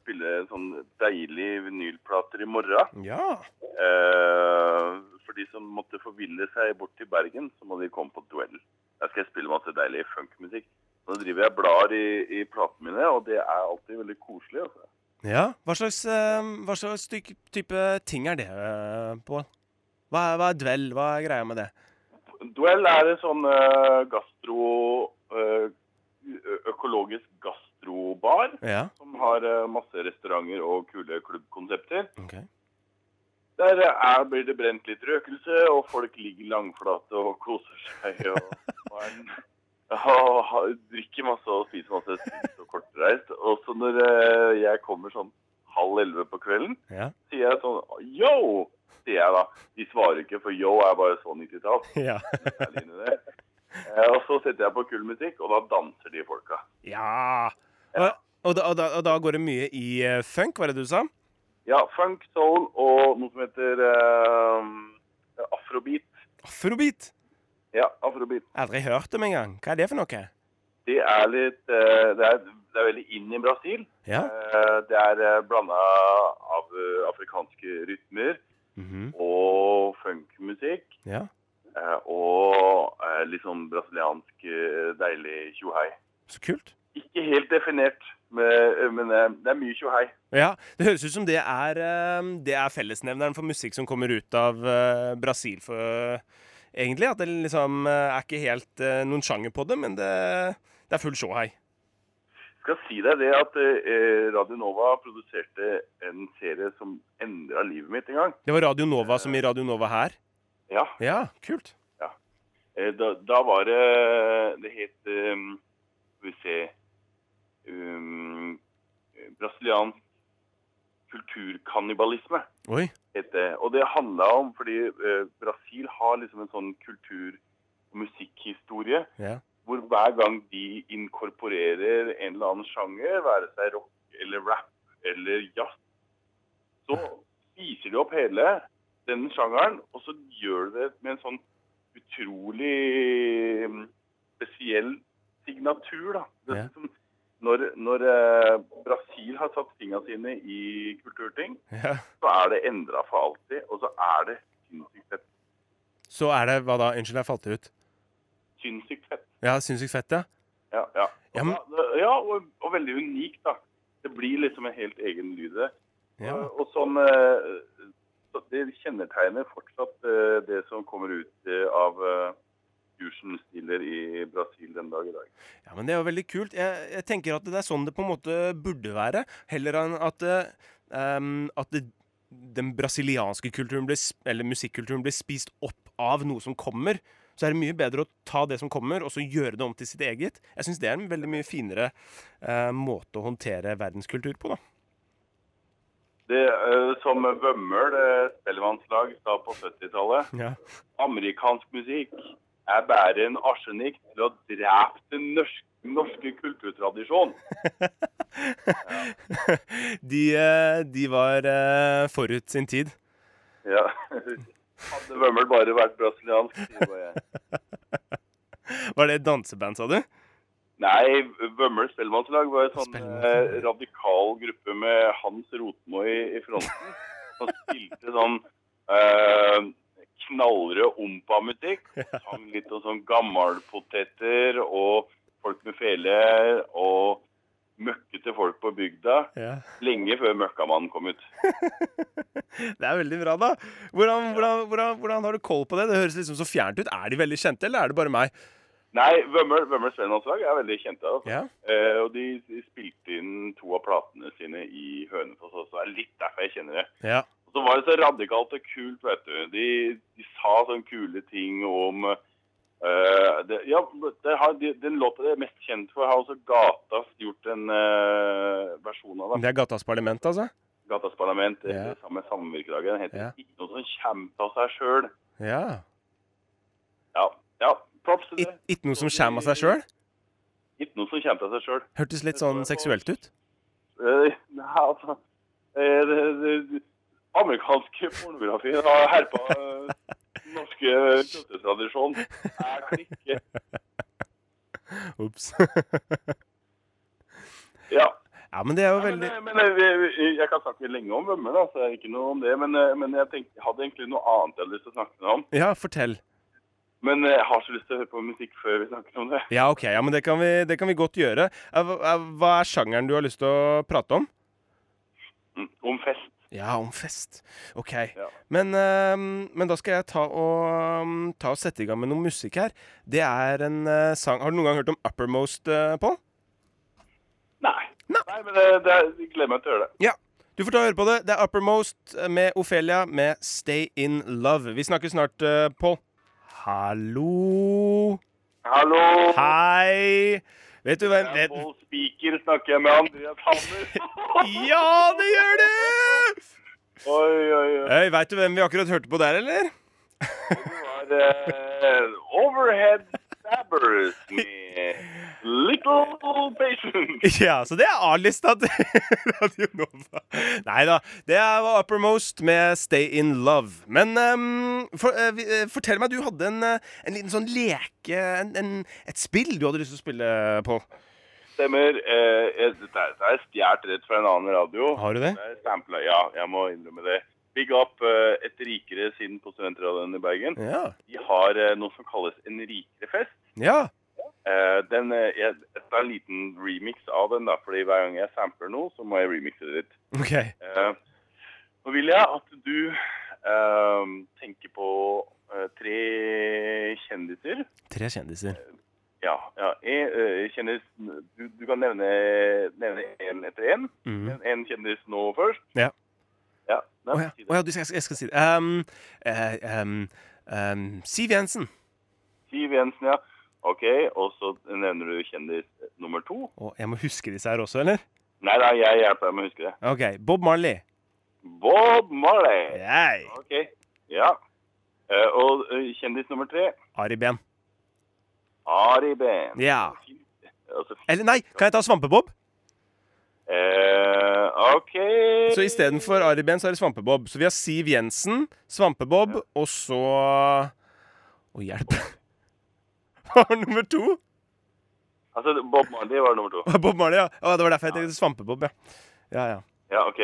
spille sånn deilig vinylplater i morgen. Ja. Eh, for de som måtte forville seg bort til Bergen, så må de komme på duell. Der skal jeg spille masse deilig funkmusikk. Nå driver jeg blar i, i platene mine, og det er alltid veldig koselig. Altså. ja. Hva slags, eh, hva slags type ting er det, eh, Pål? Hva, hva er dvell? Hva er greia med det? Duell er en sånn uh, gastro... ø- økologisk gastrobar Ja. som har masse restauranter og kule klubbkonsepter. Okay. Der er, blir det brent litt røkelse, og folk ligger langflate og koser seg. Og, og, og, drikker masse og spiser masse og kortreist. Og så når jeg kommer sånn halv elleve på kvelden, Ja. sier jeg sånn Yo! sier jeg da. De svarer ikke, for yo er bare så 90-tall. Ja. Eh, Og så setter jeg på kul musikk, og da danser de folka. ja. Og, og, da, og, da, og da går det mye i uh, funk, var det du sa? Ja, funk, soul og noe som heter uh, afrobeat. Afrobeat. Ja, afrobeat. Jeg har Aldri hørt dem engang. Hva er det for noe? Det er litt uh, det, er, det er veldig inn i Brasil. Ja. Det er blanda av afrikanske rytmer Mhm. og funkmusikk. ja. Eh, Og eh, litt sånn brasiliansk eh, deilig tjohei. Så kult. Ikke helt definert, men men, det er mye tjohei. Ja, Det høres ut som det er, det er fellesnevneren for musikk som kommer ut av Brasil. For, egentlig, At det liksom er ikke helt noen sjanger på det, men det, det er full showhei. skal si deg det at eh, Radio Nova produserte en serie som endra livet mitt en gang. Det var Radio Nova som i Radio Nova her. Ja, Ja, kult. Ja. da, da var det Det het um, Skal vi se um, Brasiliansk kulturkannibalisme. Oi. det. Og det handla om fordi uh, Brasil har liksom en sånn kultur- og musikkhistorie Ja. hvor hver gang de inkorporerer en eller annen sjanger, være seg rock eller rap eller jazz, så spiser de opp hele den sjangeren, og så gjør du det med en sånn utrolig mm, spesiell signatur. da. Det, Ja. som, når når eh, Brasil har satt fingra sine i kulturting, Ja. så er det endra for alltid, og så er det sinnssykt fett. Så er det Hva da? Unnskyld, jeg falt ut. Sinnssykt fett. Ja, sinnssykt fett, ja. Ja, ja. Ja, Og, men- da, ja og, og veldig unikt, da. Det blir liksom en helt egen lyd. det. ja. Og, og sånn eh, Det kjennetegner fortsatt eh, det som kommer ut eh, av Fusion stiller i Brasil den dag i dag. Ja, men det er jo veldig kult. Jeg, jeg tenker at det er sånn det på en måte burde være. Heller enn at, ehm, at det, den brasilianske kulturen blir, eller musikkulturen blir spist opp av noe som kommer. Så er det mye bedre å ta det som kommer, og så gjøre det om til sitt eget. Jeg syns det er en veldig mye finere uh, måte å håndtere verdenskultur på, da. Det eh, som Vømmøl eh, spellemannslag sa på 70-tallet Ja. Amerikansk musikk er bare en arsenikk til å drepe den norske, norske kulturtradisjonen. De, eh, de var forut sin tid. Ja. Hadde Vømmøl bare vært brasiliansk, sier jeg. Var det et danseband, sa du? Nei, Vømmøl spellemannslag var en sånn eh, radikal gruppe med Hans Rotmo i, i fronten. Som spilte sånn eh, knallrød ompa-musikk. Sang litt om sånn gammalpoteter og folk med fele og møkkete folk på bygda. Ja. Lenge før Møkkamannen kom ut. Det er veldig bra, da. Hvordan, hvordan, hvordan, hvordan har du koll på det? Det høres liksom så fjernt ut. Er de veldig kjente, eller er det bare meg? Nei, Vømmøl, Vømmøl spellemannslag er veldig kjente. Altså. Ja. Eh, og de, de spilte inn to av platene sine i Hønefoss også. Det er litt derfor jeg kjenner det. Ja. Og så var det så radikalt og kult, vet du. De, de sa sånne kule ting om Uh, det, ja, det har, de, den låta de er mest kjent for, har også Gatas gjort en uh, versjon av. det. Det er Gatas Parlament, altså? Gatas Parlament Ja. sammen med Samvirkedagen. Den heter Ja. Ikke noe som kommer av seg sjøl. Ja. Ja, ja, Ikke noe som kommer av seg sjøl? Ikke noe som kommer av seg sjøl. Hørtes litt sånn seksuelt ut. Eh, nei, altså eh, det, det, det, Amerikansk pornografi har herpa uh, norske kjøttestradisjon. Jeg klikker. Ops. Ja. Ja, men det er jo veldig Ja, men men, jeg kan snakke lenge om Vømme da, så er ikke noe om det. Men, eh, men jeg, tenkte, jeg hadde egentlig noe annet jeg hadde lyst til å snakke om. Ja, fortell. Men eh, jeg har så lyst til å høre på musikk før vi snakker om det. Ja, OK. Ja, men det kan vi, det kan vi godt gjøre. Eh, hva- eh, er sjangeren du har lyst til å prate om? Mm, Om fest. Ja, om fest. OK. Ja. Men, eh, men da skal jeg ta og, mm, ta og sette i gang med noe musikk her. Det er en sang Har du noen gang hørt om Uppermost, Pål? Nei. Nei. Nei, men det, det, jeg gleder meg til å gjøre det. Ja. Du får ta og høre på det. Det er Uppermost med Ofelia med Stay In Love. Vi snakkes snart, Pål. Hallo. Hallo! Hei. Vet du hvem Jeg er Pål Spiker, snakker jeg med Andreas Hammer. Ja, det gjør du! Oi, oi, oi. Hey, Veit du hvem vi akkurat hørte på der, eller? Det var uh, Overhead Stabbers med Little Patient. Ja, så det er A-lista til Radio Nova. Nei da. Det var Uppermost med Stay In Love. Men um, for, uh, fortell meg, du hadde en, eh, en liten sånn leke en, en, Et spill du hadde lyst til å spille på. Stemmer. Eh, dette er- stjålet rett fra en annen radio. Har du det? Det ja, jeg må innrømme det. Big up Et rikere sinn på studentradioen i Bergen. Ja. De har noe som kalles en rikere fest. Ja. Eh, den, er tar en liten remix av den, da, fordi hver gang jeg sampler noe, så må jeg remixe det litt. Okay. Uh, nå vil jeg at du uh, tenker på uh, tre kjendiser. Tre kjendiser. Ja, ja en, eh, kjendis du, du kan nevne nevne én etter én. Mm. En, en kjendis nå først. Ja. Ja, nei, ja. si oh, ja, du, jeg, jeg skal si det. Um, eh, um, um, Siv Jensen. Siv Jensen, ja. OK, og så nevner du kjendis nummer to. Og jeg må huske disse her også, eller? Nei da, jeg hjelper deg med å huske det. OK. Bob Marley. Bob Marley. Yay. OK, ja. Eh, og eh, kjendis nummer tre, Ari Behn. Ari Behn. Ja. Altså, Eller nei, kan jeg ta Svampebob? Eh, OK Så istedenfor Ari Behn, så er det Svampebob. Så vi har Siv Jensen, Svampebob, og så Å, hjelp. Hva var nummer to? Altså, Bob Marley var nummer to. Bob Marley, ja. Å, det var derfor jeg tenkte Svampebob, ja. Ja, ja. Ja, OK.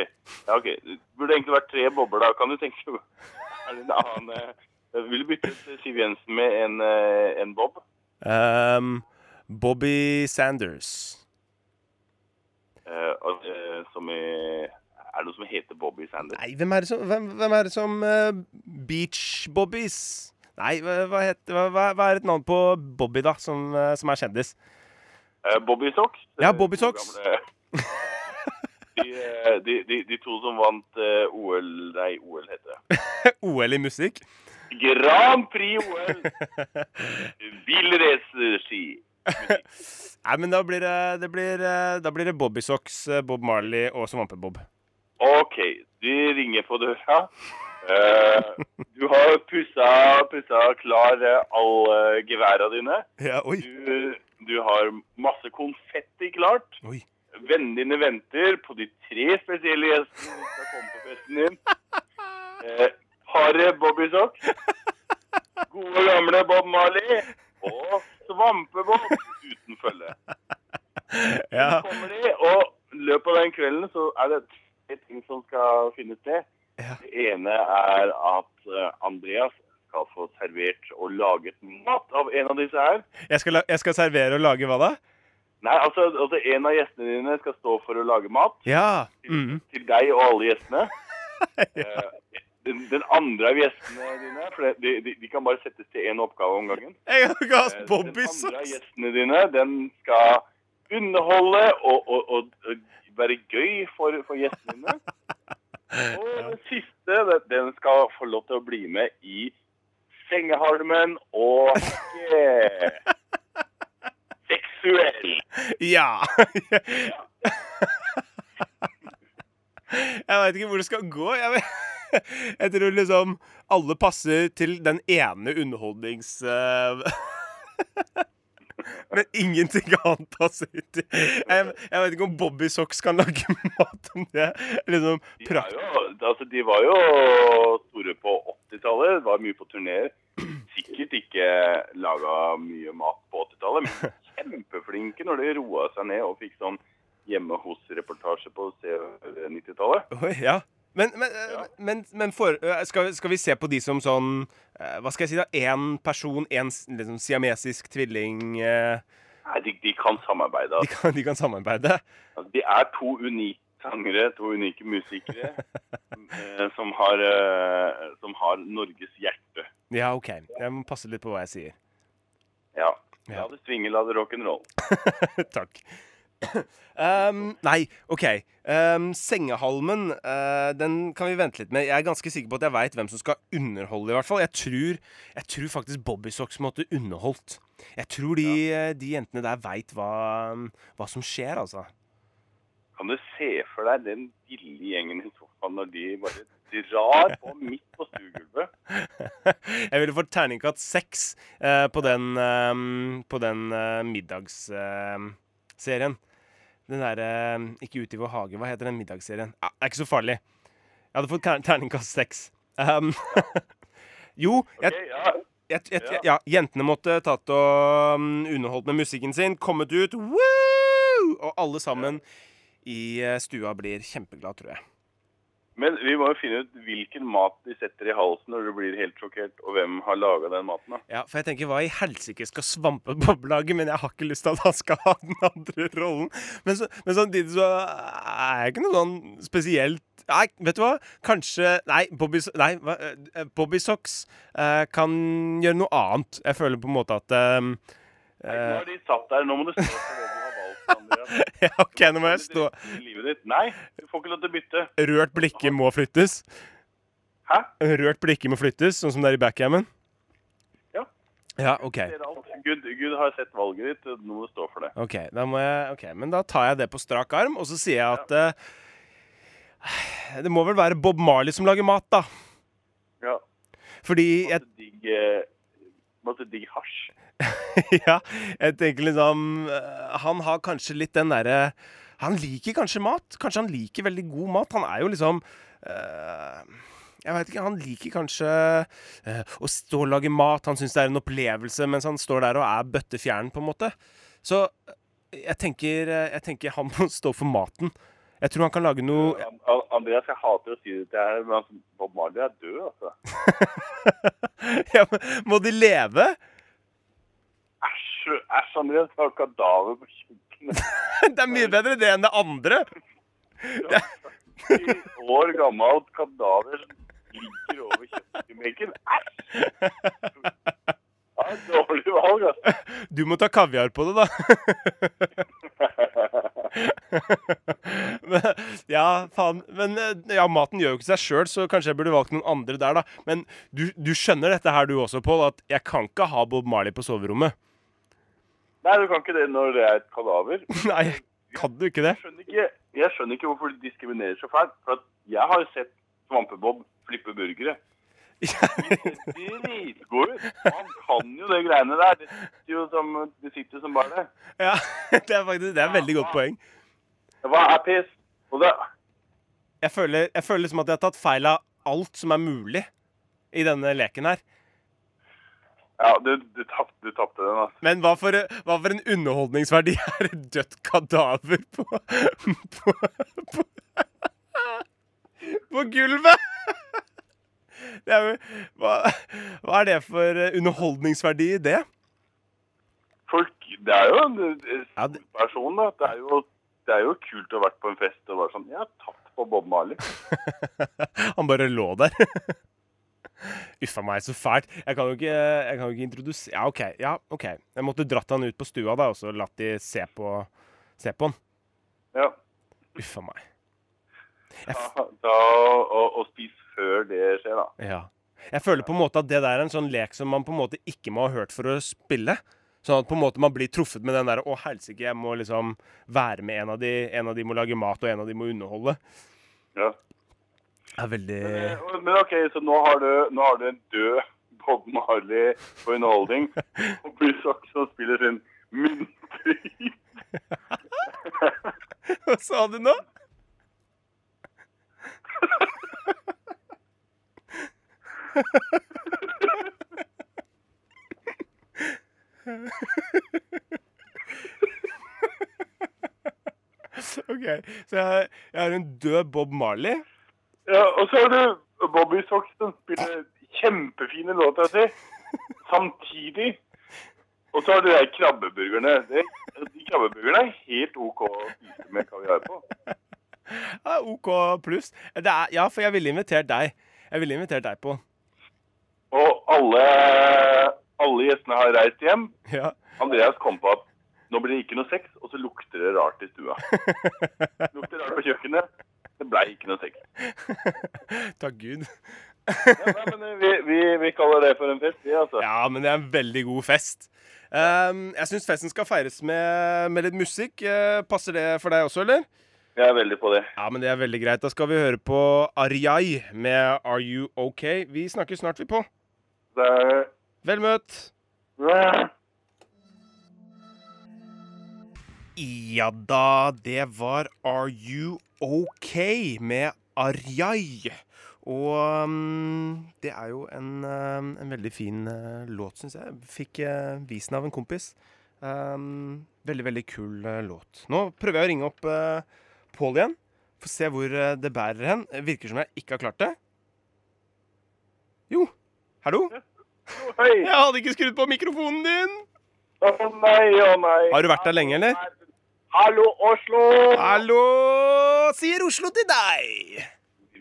Ja, ok. Det burde egentlig vært tre bobler, da. Kan du tenke deg det en annen eh, Vil du bytte ut Siv Jensen med en, eh, en Bob? Um, Bobby Sanders. Eh, og, eh, som i Er det noe som heter Bobby Sanders? Nei, hvem er det som, hvem, hvem er det som eh, Beach Bobbies? Nei, hva, heter, hva, hva- er et navn på Bobby, da, som, eh, som er kjendis? Eh, Bobby Socks? Ja, Eh, Bobby Socks. De, de, de, de to som vant OL Nei, OL heter det. OL i musikk? Grand Prix OL! Bilracerski. Nei, men da blir det, det, blir, da blir det Bobby Socks, Bob Marley og Svampebob. OK, de ringer på døra. Eh, du har pussa, pussa klar eh, alle geværa dine. Ja, oi. Du, du har masse konfetti klart. Oi. Vennene dine venter på de tre spesielle gjestene som skal komme på festen din. Eh, paret Bobby Sock. Gode gamle Bob Marley. Og Svampebob uten følge. Ja. Så kommer de, og i løpet av den kvelden så er det tre ting som skal finne sted. Ja. Det ene er at eh, Andreas skal få servert og laget mat av en av disse her. Jeg skal, jeg skal servere og lage hva da? Nei, altså, altså en av gjestene dine skal stå for å lage mat Ja. Mm. til deg og alle gjestene. ja. Den, den andre av gjestene dine, for de, de, de kan bare settes til én oppgave om gangen. Jeg har hatt Eh, Bobby Den andre av gjestene dine, den skal underholde og, og, og, og være gøy for, for gjestene dine. Og den siste, den- skal få lov til å bli med i sengehalmen og eh, seksuell. Ja! Jeg veit ikke hvor det skal gå. Jeg, vet- jeg tror liksom alle passer til den ene underholdnings... eh, Men ingenting annet passer til jeg, jeg vet ikke om Bobby Socks kan lage mat om det. Liksom De, jo, altså, de var jo store på 80-tallet, var mye på turneer. Sikkert ikke laga mye mat på 80-tallet, men kjempeflinke når de roa seg ned og fikk sånn hjemme hos-reportasje på 90-tallet. Oi, ja. Men, men, Ja. men, men for, øh, skal, skal vi se på de som sånn øh, Hva skal jeg si, da? Én person, én liksom, siamesisk tvilling eh. Nei, de, de kan samarbeide. de, kan, de kan samarbeide? Altså, de er to unike sangere, to unike musikere, eh, som, har, eh, som har Norges hjerte. Ja, OK. Jeg må passe litt på hva jeg sier. Ja. Ja. La det svinge, la det rock'n'roll. Takk. Um, nei, OK. Um, sengehalmen, uh, den kan vi vente litt med. Jeg er ganske sikker på at jeg veit hvem som skal underholde, i hvert fall. Jeg tror, jeg tror faktisk Bobby Socks måtte underholdt. Jeg tror de, ja. de jentene der veit hva, hva som skjer, altså. Kan du se for deg den billige gjengen i sofaen når de bare drar på midt på stuegulvet? Jeg ville fått terningkatt seks uh, på den, um, på den uh, middagsserien. Den derre Ikke Ute i vår hage, hva heter den middagsserien? Ja, det er ikke så farlig. Jeg hadde fått terningkast seks. Um, jo, jeg, jeg, jeg, ja, jentene måtte tatt og um, underholdt med musikken sin, kommet ut, woo! og alle sammen i eh, stua blir kjempeglad, tror jeg. Men vi må jo finne ut hvilken mat de setter i halsen når du blir helt sjokkert, og hvem har laga den maten. da. Ja, for jeg tenker, hva i helsike skal svampe lage? Men jeg har ikke lyst til at han skal ha den andre rollen. Men, så, men samtidig så er jeg ikke noe sånn spesielt Nei, vet du hva? Kanskje Nei, Bobby, nei, eh, Bobby Socks eh, kan gjøre noe annet. Jeg føler på en måte at eh, Nei, nå har de satt der, nå må du stå Ja, OK, nå må jeg stå livet ditt. Nei, du får ikke lov til å bytte. Rørt blikke må flyttes. Hæ? Rørt blikke må flyttes, sånn som det er i backgammon. Ja. Ja, OK. Gud, Gud har sett valget ditt, nå må du stå for det. Ok, da må jeg, ok, men da tar jeg det på strak arm, og så sier jeg at eh, Det må vel være Bob Marley som lager mat, da. Ja. Fordi jeg, eh, digg hasj. ja, jeg tenker liksom eh, Han har kanskje litt den derre Han liker kanskje mat. Kanskje han liker veldig god mat. Han er jo liksom uh, Jeg veit ikke. Han liker kanskje uh, å stå og lage mat. Han syns det er en opplevelse mens han står der og er bøttefjern, på en måte. Så jeg tenker, jeg tenker han må stå for maten. Jeg tror han kan lage noe An- An- Andreas, jeg hater å si det til deg, men altså, Bob Marley er død, altså. ja, men Må de leve? Æsj, æsj, Andreas, du kadaver på kjøkkenet. Det er mye bedre det enn det andre. I år gammelt kadaver som ligger over kjøkkenbenken. Æsj! Ja, dårlig valg, altså. Du må ta kaviar på det, da. Men, ja, faen. Men eh, ja, maten gjør jo ikke seg sjøl, så kanskje jeg burde valgt noen andre der, da. Men du, du skjønner dette her du også, Pål, at jeg kan ikke ha Bob Marley på soverommet. Nei, du kan ikke det når det er et kadaver. Nei, kan du ikke det? Jeg skjønner ikke, jeg skjønner ikke hvorfor de diskriminerer så fælt. For at jeg har jo sett Svampebob flippe burgere. De ser dritgode ut. Han kan jo det greiene der. Det sitter jo som, det sitter som bare det. Ja, det er faktisk det er et veldig godt poeng. Hva er piss? Og det, Jeg føler, jeg føler liksom at jeg har tatt feil av alt som er mulig i denne leken her. Ja, du, du tapte du tapte den, altså. Men hva for, hva for en underholdningsverdi er et dødt kadaver på På, på, på gulvet? Det er jo, hva, hva er det for underholdningsverdi i det? Folk, det er jo en person, da. Det er, jo, det er jo kult å ha vært på en fest og være sånn Jeg har tatt på Bob Marley. Han bare lå der. Uffa meg, så fælt. Jeg kan jo ikke, jeg kan jo ikke introdusere Ja, OK. ja, ok. Jeg måtte dratt han ut på stua da, og så latt de se på, se på han. Ja. Uffa meg. Jeg f Da, da, og, å spise før det skjer, da. ja. Jeg føler på en måte at det der er en sånn lek som man på en måte ikke må ha hørt for å spille. Sånn at på en måte man blir truffet med den der 'Å, helsike, jeg må liksom være med en av de. En av de må lage mat, og en av de må underholde'. Ja. Er veldig men, Men OK, så nå har du, nå har du en død Bob Marley på underholdning, og Bruce som spiller sin myntryd. Hva sa du nå? OK, så jeg, jeg har en død Bob Marley. Ja, og så har du Bobby Sox som spiller kjempefine låter si, samtidig. Og så har du de krabbeburgerne. De, de krabbeburgerne er helt OK å spise med kaviar på. Ja, OK pluss. Er- Ja, for jeg ville invitert deg. Jeg ville invitert deg på. Og alle, alle gjestene har reist hjem. Ja. Andreas kom på at nå blir det ikke noe sex, og så lukter det rart i stua. Lukter rart på kjøkkenet. Det blei ikke noe sex. Takk Gud. Ja, nei, men eh, vi, vi, vi kaller det for en fest, vi, altså. Ja, men det er en veldig god fest. Um, jeg syns festen skal feires med, med litt musikk. Uh, passer det for deg også, eller? Jeg er veldig på det. Ja, men det er veldig greit. Da skal vi høre på Arjai med Are You OK? Vi snakkes snart, vi på. det er, Vel møtt. Ja. Ja da, det var Are You OK med Arjai. Og um, det er jo en, eh, en veldig fin uh, låt, syns jeg. Fikk uh, vist den av en kompis. Um, veldig, veldig kul uh, låt. Nå prøver jeg å ringe opp uh, Pål igjen. Få se hvor det bærer hen. Virker som jeg ikke har klart det. Jo. Hallo? Hei! Jeg hadde ikke skrudd på mikrofonen din! Å nei, å nei. Har du vært der lenge, eller? Hallo, Oslo! Hallo! Sier Oslo til deg!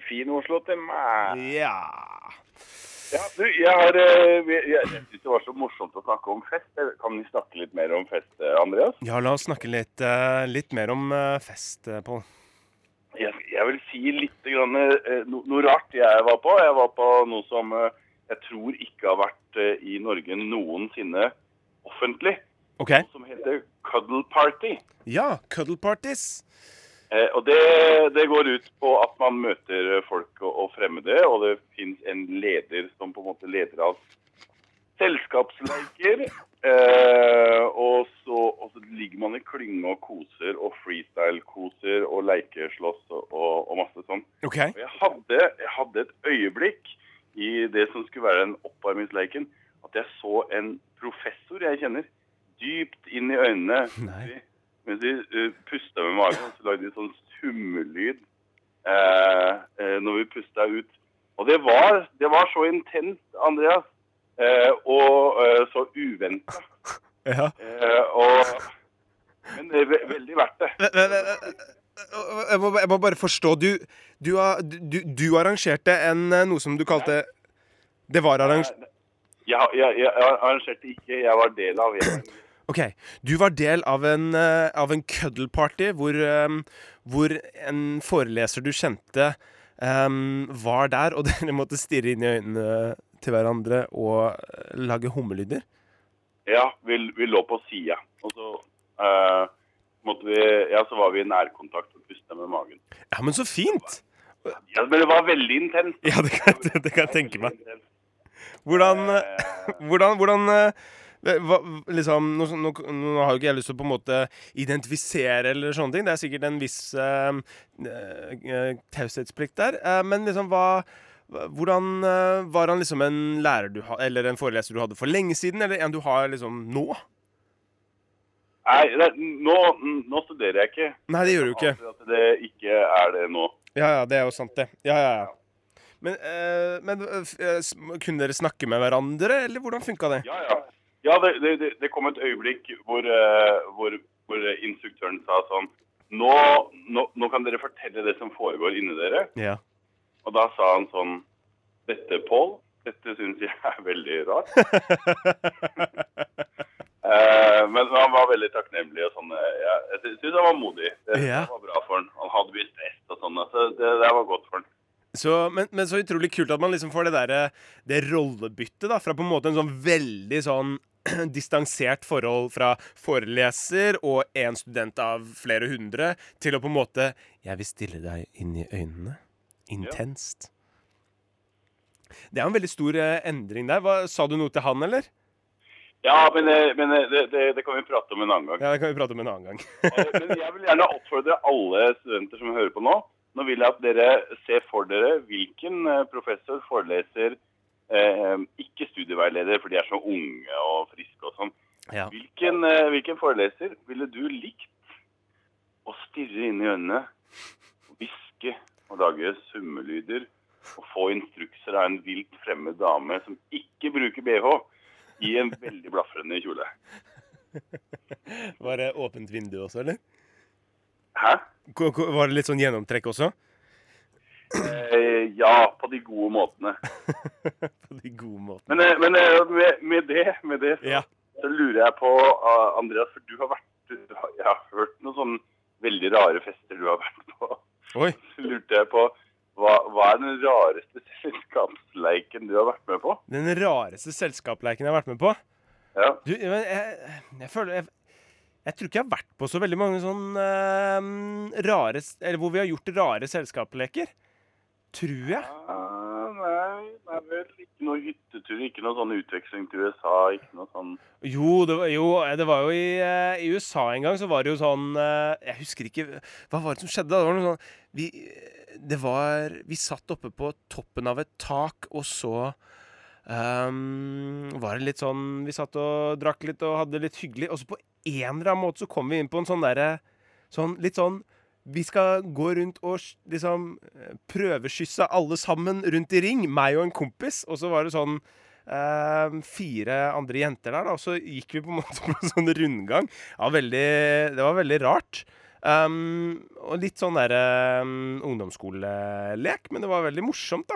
Fin Oslo til meg. Ja. Ja, du, jeg har eh, Jeg, jeg syns det var så morsomt å snakke om fest. Kan vi snakke litt mer om fest, eh, Andreas? Ja, la oss snakke litt, eh, litt mer om eh, fest, Pål. Jeg, jeg vil si litt grann, eh, no, noe rart jeg var på. Jeg var på noe som eh, jeg tror ikke har vært eh, i Norge noensinne offentlig. OK. Som heter Cuddle Party. Ja, cuddle parties. Eh, og det, det går ut på at man møter folk og, og fremmede, og det finnes en leder som på en måte leder av selskapsleiker. Eh, og, så, og så ligger man i klynge og koser og freestyle-koser og leikeslåss og, og masse sånn. Okay. Og jeg hadde, jeg hadde et øyeblikk i det som skulle være den oppvarmingsleiken, at jeg så en professor jeg kjenner, dypt inn i øynene Nei. mens de uh, pusta med magen. Så lagde de sånn summelyd eh, eh, når vi pusta ut. Og det var, det var så intenst, Andreas, eh, og eh, så uventa. Ja. Eh, og Men det er ve veldig verdt det. Eh, eh, eh, eh, Jeg må, jeg må bare forstå. Du, du, har- du, du arrangerte en, eh, noe som du kalte Det var arrangert... Jeg, jeg, jeg, jeg arrangerte ikke, jeg var del av en. OK. Du var del av en, uh, av en cuddle party hvor, um, hvor en foreleser du kjente, um, var der, og dere måtte stirre inn i øynene til hverandre og lage hummelyder. Ja, vi, vi lå på sida. Og så uh, måtte vi Ja, så var vi i nærkontakt og pusta med magen. Ja, men så fint! Ja, Men det var veldig intenst. Ja, det kan, det kan jeg tenke meg. Hvordan, hvordan, hvordan hva, liksom, nå, nå, nå har jo ikke jeg lyst til å på en måte identifisere eller sånne ting. Det er sikkert en viss uh, taushetsplikt der. Uh, men liksom hva hvordan Var han liksom en lærer du hadde eller en foreleser du hadde for lenge siden, eller en du har liksom nå? Nei, det, nå, nå studerer jeg ikke. Nei, det gjør du ikke. At det ikke er det nå. Ja, ja, det er jo sant, det. Ja, ja, ja. Men, eh, men kunne dere snakke med hverandre, eller hvordan funka det? Ja, ja. Ja, det, det, det- kom et øyeblikk hvor, eh, hvor, hvor instruktøren sa sånn nå, nå, nå kan dere fortelle det som foregår inni dere. Ja. Og da sa han sånn Dette, Pål, dette syns jeg er veldig rart. Eh, men han var veldig takknemlig. og sånn. eh, Ja, jeg syns han var modig. Det, Ja. det var bra for han. Han hadde mye stress og sånn. Altså, det, det var godt for han. Så, men, men så utrolig kult at man liksom får det der, Det rollebyttet, da. Fra på en måte en sånn veldig sånn distansert forhold fra foreleser og en student av flere hundre, til å på en måte Jeg vil stille deg inn i øynene. Intenst. Det er en veldig stor eh, endring der. Hva, sa du noe til han, eller? Ja, men, eh, men eh, det, det, det kan vi prate om en annen gang. Ja, Det kan vi prate om en annen gang. Men jeg vil gjerne oppfordre alle studenter som hører på nå. Nå vil jeg at dere ser for dere hvilken professor, foreleser, ikke studieveileder, for de er så unge og friske og sånn. Ja. Hvilken, eh, hvilken foreleser ville du likt å stirre inn i øynene, hviske og lage summelyder og få instrukser av en vilt fremmed dame som ikke bruker bh, i en veldig blafrende kjole? Var det åpent vindu også, eller? Hæ? Var det litt sånn gjennomtrekk også? Eh, ja, på de gode måtene. På de gode måtene. Men, eh, men eh, med, med det, med det så, Ja. så lurer jeg på, Andreas, for du har vært du har, Jeg har hørt noen sånne veldig rare fester du har vært på. Oi. Så lurte jeg på hva, hva er den rareste selskapsleiken du har vært med på? Den rareste selskapsleiken jeg har vært med på? Ja. Du, jeg, jeg, jeg føler jeg, jeg tror ikke jeg har vært på så veldig mange sånn uh, rare Eller hvor vi har gjort rare selskapsleker. Tror jeg. Ja, nei, nei vel. Ikke noe hyttetur, ikke noe sånn utveksling til USA, ikke noe sånn Jo, det var jo, det var jo i, eh, i USA en gang, så var det jo sånn eh, Jeg husker ikke Hva var det som skjedde? Det var noe sånn Vi, det var, vi satt oppe på toppen av et tak, og så Um, var det litt sånn Vi satt og drakk litt og hadde det litt hyggelig, og så på en eller annen måte så kom vi inn på en sånn derre Sånn litt sånn vi skal gå rundt og liksom eh, prøveskysse alle sammen rundt i ring, meg og en kompis. Og så var det sånn eh, fire andre jenter der, da. Og så gikk vi på en måte på en sånn rundgang. Ja, veldig, det var veldig rart. Um, og litt sånn der um, ungdomsskolelek, men det var veldig morsomt, da.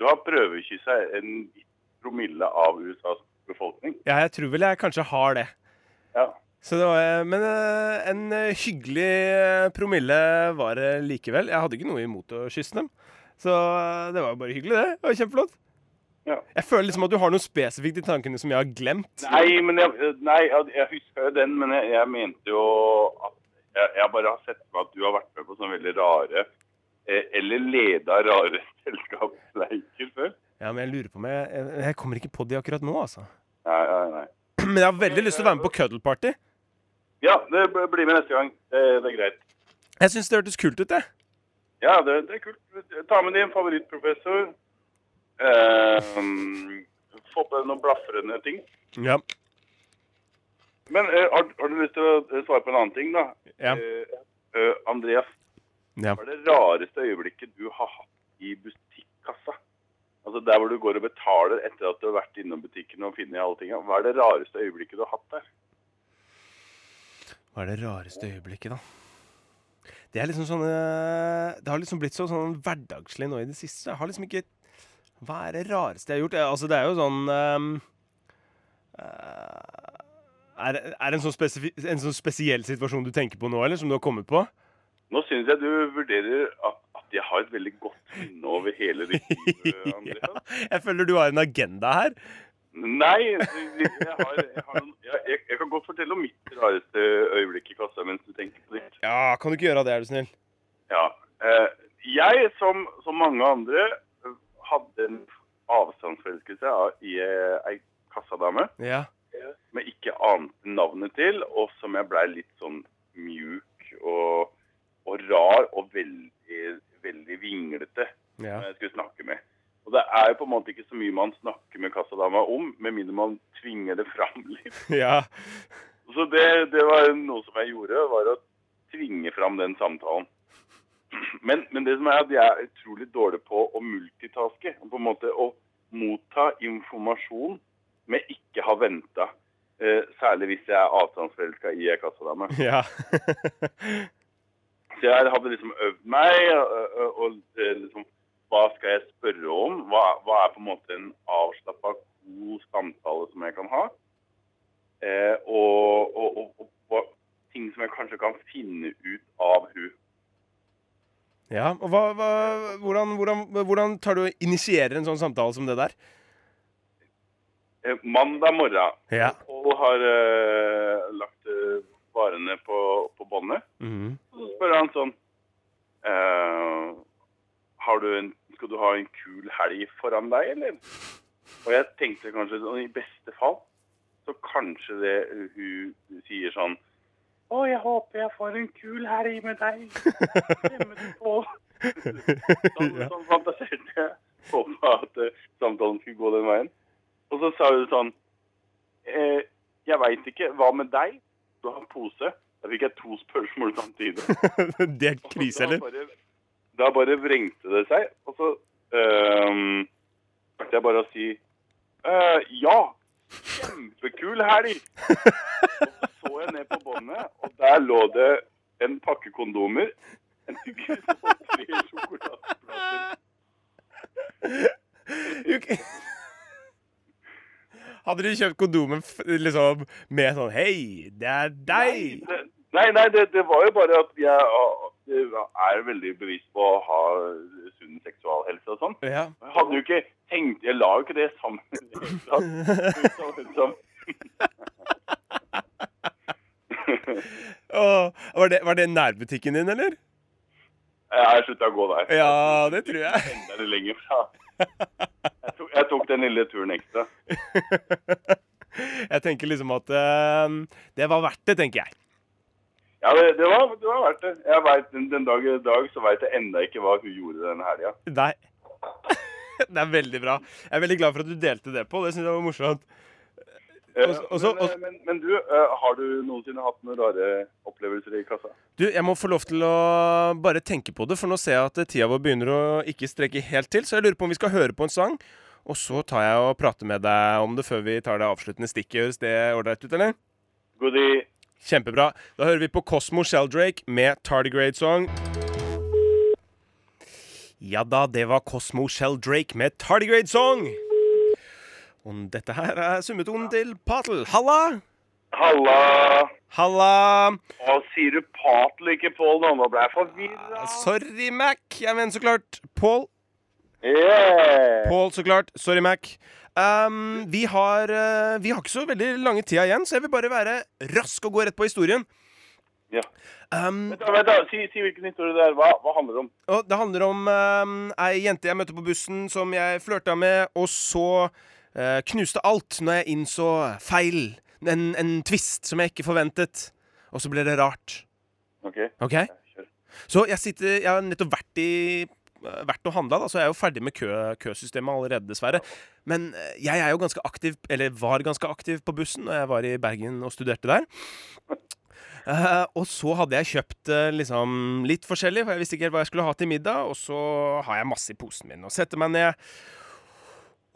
Du har prøvekyssa en promille av USAs befolkning. Ja, jeg tror vel jeg kanskje har det. Ja. Så det var, men eh, en eh, hyggelig eh, promille var det likevel. Jeg hadde ikke noe imot å kysse dem. Så eh, det var jo bare hyggelig, det. Det var kjempeflott. Ja. Jeg føler liksom at du har noe spesifikt i tankene som jeg har glemt. Nei, men jeg, nei, jeg, husker jo den, men jeg, jeg mente jo at jeg, jeg bare har sett på at du har vært med på sånne veldig rare eh, Eller leda rare selskapsleiker før. Ja, men jeg lurer på om jeg, jeg, jeg kommer ikke på de akkurat nå, altså. Nei, nei, nei. Men jeg har veldig lyst til å være med på cuddle party. Ja, det blir med neste gang. Det, det er greit. Jeg syns det hørtes kult ut, det. Ja, det, det er kult. Ta med din favorittprofessor. Eh, få på noen blafrende ting. Ja. Men eh, har, har du lyst til å eh, svare på en annen ting, da? Ja. Eh, eh, Andreas, ja. hva er det rareste øyeblikket du har hatt i butikkassa? Altså der hvor du går og betaler etter at du har vært innom butikken og funnet alle tingene. Hva er det rareste øyeblikket du har hatt der? Hva er det rareste øyeblikket, da? Det er liksom sånn Det har liksom blitt så sånn hverdagslig nå i det siste. Jeg har liksom ikke Hva er det rareste jeg har gjort? Altså, det er jo sånn eh, er, det- en sånn, en sånn spesiell situasjon du tenker på nå, eller som du har kommet på? Nå syns jeg du vurderer at, at jeg har et veldig godt minne over hele ditt liv, Andreas. Jeg føler du har en agenda her. Nei, jeg, har, jeg, har noen, jeg, jeg, kan godt fortelle om mitt rareste øyeblikk i kassa mens du tenker på ditt. Ja, kan du ikke gjøre det, er du snill? Ja. Eh, jeg, som, som mange andre, eh, hadde en avstandsforelskelse i eh, ei kassadame Ja. som jeg ikke ante navnet til, og som jeg blei litt sånn mjuk og, og rar og veldig, veldig vinglete Ja. når jeg skulle snakke med. Og det er jo på en måte ikke så mye man snakker med kassadama om, med mindre man tvinger det fram litt. ja. Så det, det var noe som jeg gjorde, var å tvinge fram den samtalen. Men, men det som er at jeg er utrolig dårlig på å multitaske. På en måte å motta informasjon med ikke ha venta. Eh, særlig hvis jeg er avstandsforelska i ei kassadame. ja. Så jeg hadde liksom øvd meg, og, og, og eh, liksom Hva skal jeg spørre om? Hva, hva er på en måte en avslappa, god samtale som jeg kan ha? Eh, og, og, og, og ting som jeg kanskje kan finne ut av hun. Ja, og hva, hva, hvordan, hvordan, hvordan tar du og initierer en sånn samtale som det der? Eh, Mandag morgen. Ja. Pål har eh, lagt eh, varene på, på båndet. Mhm. Så spør han sånn eh, du en, Skal du ha en kul helg foran deg, eller? Og jeg tenkte kanskje sånn i beste fall så kanskje det hun sier sånn Å, jeg håper jeg får en kul helg med deg. Hjemme du på? Sånn, sånn fantaserte jeg. Håpa at uh, samtalen skulle gå den veien. Og så sa hun sånn eh, Jeg veit ikke. Hva med deg? Du har en pose. Da fikk jeg to spørsmål samtidig. det er krise, eller? Da bare vrengte det seg. Og så øhm, klarte jeg bare å si «Øh, ja, kjempekul helg. og så så jeg ned på båndet, og der lå det en pakke kondomer, en tyggis og tre sjokoladeplater. Ok. Hadde du kjøpt kondomen liksom med sånn Hei, det er deg! det- Nei, nei, det, det var jo bare at jeg er veldig bevisst på å ha sunn seksualhelse og sånn. Ja. Jeg hadde jo ikke tenkt Jeg la jo ikke det sammen. Som- som- Åh, var, det, var det nærbutikken din, eller? Jeg har slutta å gå der. Ja, det tror jeg. Jeg tok, jeg tok den lille turen ekstra. Jeg tenker liksom at uh, det var verdt det, tenker jeg. Ja, det, det, var, det var verdt det. Jeg vet, den, den dag i dag så veit jeg enda ikke hva hun gjorde denne helga. Nei. Det er veldig bra. Jeg er veldig glad for at du delte det på. Det syns jeg var morsomt. Også, Og- og men, også, men, men du, eh, har du noensinne hatt noen rare opplevelser i kassa? Du, jeg må få lov til å bare tenke på det, for nå ser jeg at tida vår begynner å ikke strekke helt til. Så jeg lurer på om vi skal høre på en sang, og så tar jeg og prater med deg om det før vi tar det avsluttende stikket. Høres det ålreit ut, eller? Goodie. Kjempebra. Da hører vi på Cosmo Sheldrake med Tardigrade Song. Ja da, det var Cosmo Sheldrake med Tardigrade Song. Og dette her er summetonen til Patel. Halla! Halla. Halla! Å, sier du Patel, ikke Pål nå? Ble jeg forvirra. Sorry, Mac. Jeg mener så klart Paul. Yeah. Paul, så klart. Sorry, Mac. Um, vi, har, uh, vi har ikke så veldig lange tida igjen, så jeg vil bare være rask og gå rett på historien. Ja. Um, Vent vent da. Si, si hvilken historie det er. Hva, hva handler det om? det handler om um, ei jente jeg møtte på bussen som jeg flørta med, og så uh, knuste alt når jeg innså feil. En, en twist som jeg ikke forventet. Og så ble det rart. OK, okay? Så jeg sitter Jeg har nettopp vært i vært og handla, da, så jeg er jo ferdig med kø, køsystemet allerede, dessverre. Men eh, jeg er jo ganske aktiv, eller var ganske aktiv på bussen når jeg var i Bergen og studerte der. Uh, og så hadde jeg kjøpt uh, liksom litt forskjellig, for jeg visste ikke helt hva jeg skulle ha til middag. Og så har jeg masse i posen min og setter meg ned.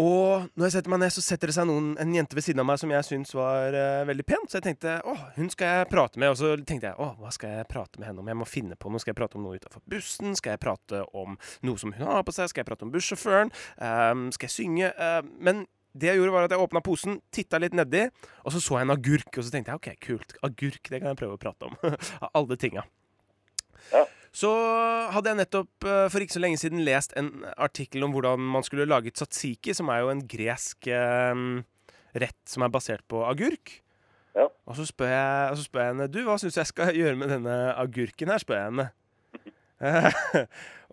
Og når jeg setter meg ned, så setter det seg noen, en jente ved siden av meg som jeg syns var uh, veldig pen. Så jeg tenkte å, hun skal jeg prate med. Og så tenkte jeg å, hva skal jeg prate med henne om? Jeg må finne på noe. Skal jeg prate om noe utafor bussen? Skal jeg prate om noe som hun har på seg? Skal jeg prate om bussjåføren? Um, skal jeg synge? Uh, men det jeg gjorde, var at jeg åpna posen, titta litt nedi, og så så jeg en agurk. Og så tenkte jeg OK, kult. Agurk, det kan jeg prøve å prate om. Av alle tinga. Ja. Så hadde jeg nettopp eh, for ikke så lenge siden lest en artikkel om hvordan man skulle lage tzatziki, som er jo en gresk eh, rett som er basert på agurk. Ja. Og så spør jeg, så spør jeg henne Du, hva syns jeg skal gjøre med denne agurken her? spør jeg henne.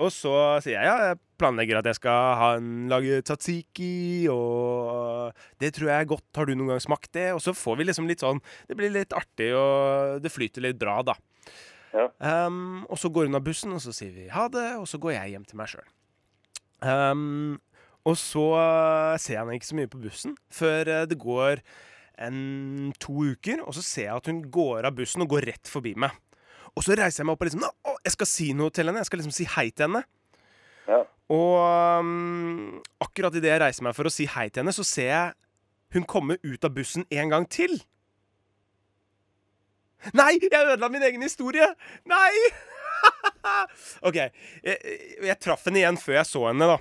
og så sier jeg ja, jeg planlegger at jeg skal ha en, lage tzatziki, og det tror jeg er godt. Har du noen gang smakt det? Og så får vi liksom litt sånn Det blir litt artig, og det flyter litt bra, da. Ja. Um, og så går hun av bussen, og så sier vi ha det, og så går jeg hjem til meg sjøl. Um, og så uh, ser jeg henne ikke så mye på bussen før uh, det går en, to uker, og så ser jeg at hun går av bussen og går rett forbi meg. Og så reiser jeg meg opp og liksom å, jeg skal si noe til henne. Jeg skal liksom si hei til henne. Ja. Og um, akkurat idet jeg reiser meg for å si hei til henne, så ser jeg hun komme ut av bussen en gang til. Nei! Jeg ødela min egen historie! Nei! OK. Jeg, jeg traff henne igjen før jeg så henne, da.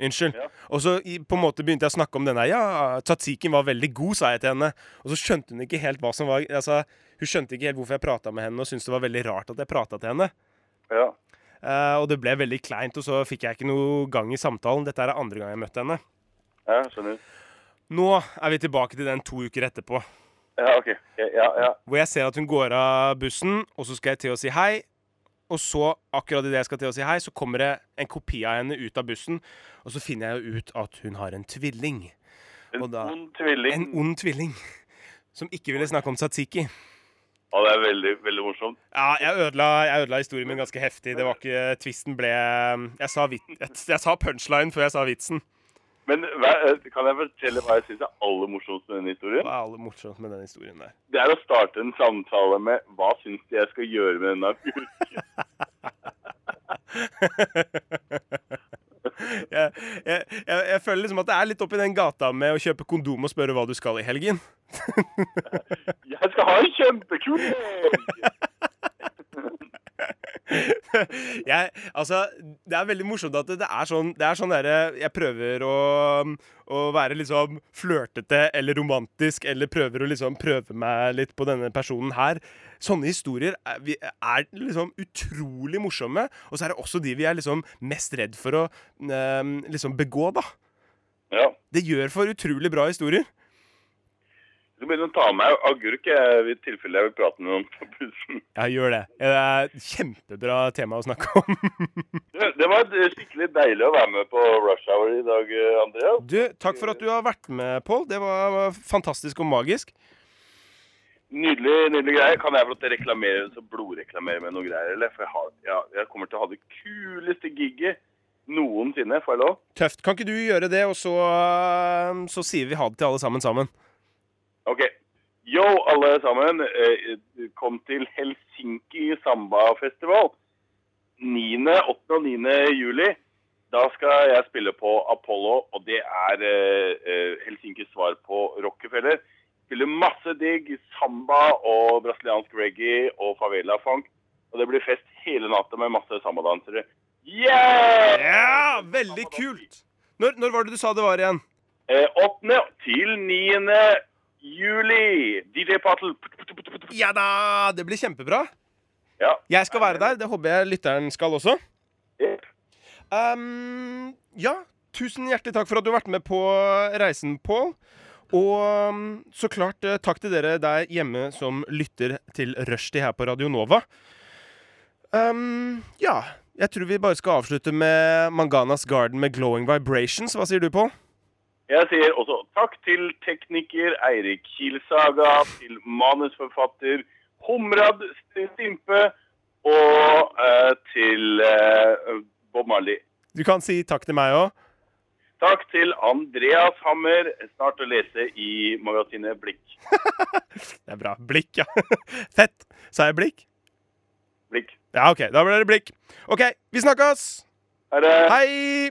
Unnskyld. Ja. Og så i, på en måte begynte jeg å snakke om denne. Ja, tzatziken var veldig god, sa jeg til henne. Og så skjønte hun ikke helt hva som var Altså, Hun skjønte ikke helt hvorfor jeg prata med henne, og syntes det var veldig rart at jeg prata til henne. Ja. Uh, og det ble veldig kleint, og så fikk jeg ikke noe gang i samtalen. Dette er andre gang jeg møtte henne. Ja, skjønner. Nå er vi tilbake til den to uker etterpå, Ja, OK. Ja, ja. hvor jeg ser at hun går av bussen, og så skal jeg til å si hei. Og så, akkurat idet jeg skal til å si hei, så kommer det en kopi av henne ut av bussen, og så finner jeg jo ut at hun har en tvilling. En da- ond tvilling. En ond tvilling. Som ikke ville snakke om tzatziki. Ja, det er veldig, veldig morsomt. Ja, jeg ødela, jeg ødela historien min ganske heftig. Det var ikke Tvisten ble Jeg sa, vit, jeg, jeg sa punchline før jeg sa vitsen. Men eh, kan jeg fortelle hva jeg syns er aller morsomst med denne historien? Hva er aller morsomt med den historien der? Det er å starte en samtale med hva syns du jeg skal gjøre med denne agurken? Jeg, jeg, jeg, jeg føler liksom at det er litt oppi den gata med å kjøpe kondom og spørre hva du skal i helgen. Jeg skal ha en kjempekul helg! Jeg, altså, det er veldig morsomt at det, det er sånn Det er sånn der, Jeg prøver å, å være liksom flørtete eller romantisk, eller prøver å liksom prøve meg litt på denne personen her. Sånne historier er, er liksom utrolig morsomme, og så er det også de vi er liksom mest redd for å øh, liksom begå, da. Ja. Det gjør for utrolig bra historier. Du begynner å ta med agurk i tilfelle jeg vil prate med noen på bussen. Ja, gjør det. Det er et kjempebra tema å snakke om. Det var skikkelig deilig å være med på Rush Hour i dag, Andreas. Du, takk for at du har vært med, Pål. Det var fantastisk og magisk. Nydelig nydelig greie. Kan jeg få reklamere så blodreklamere med noe greier? eller? For jeg, har, ja, jeg kommer til å ha det kuleste gigget noensinne. Får jeg lov? Tøft. Kan ikke du gjøre det, og så, så sier vi ha det til alle sammen sammen? OK. Yo, alle sammen. Eh, Kom til Helsinki Samba-festival. 9., 8. og 9. juli. Da skal jeg spille på Apollo, og det er eh, eh, Helsinkis svar på Rockefeller. Spiller masse digg samba og brasiliansk reggae og favela-funk. Og det blir fest hele natta med masse sambadansere. Yeah! Ja, veldig kult! Når, når var det du sa det var igjen? Eh, 8. til 9. juli. DJ Patel. Ja da! Det blir kjempebra. Ja. Jeg skal være der. Det håper jeg lytteren skal også. Yep. Um, ja, tusen hjertelig takk for at du har vært med på reisen, Pål. Og um, så klart eh, takk til dere der hjemme som lytter til Rushdie her på Radio Nova. Um, ja, jeg tror vi bare skal avslutte med Manganas Garden med Glowing Vibrations. Hva sier du, Pål? Jeg sier også takk til tekniker Eirik Kielsaga, til manusforfatter Humrad Stimpe og eh, til eh, Bob Marley. Du kan si takk til meg òg. Takk til Andreas Hammer, snart å lese i magasinet Blikk. Det er bra. Blikk, ja. Fett. Sa jeg blikk? Blikk. Ja, OK. Da blir det blikk. OK, vi snakkes! Det! Hei!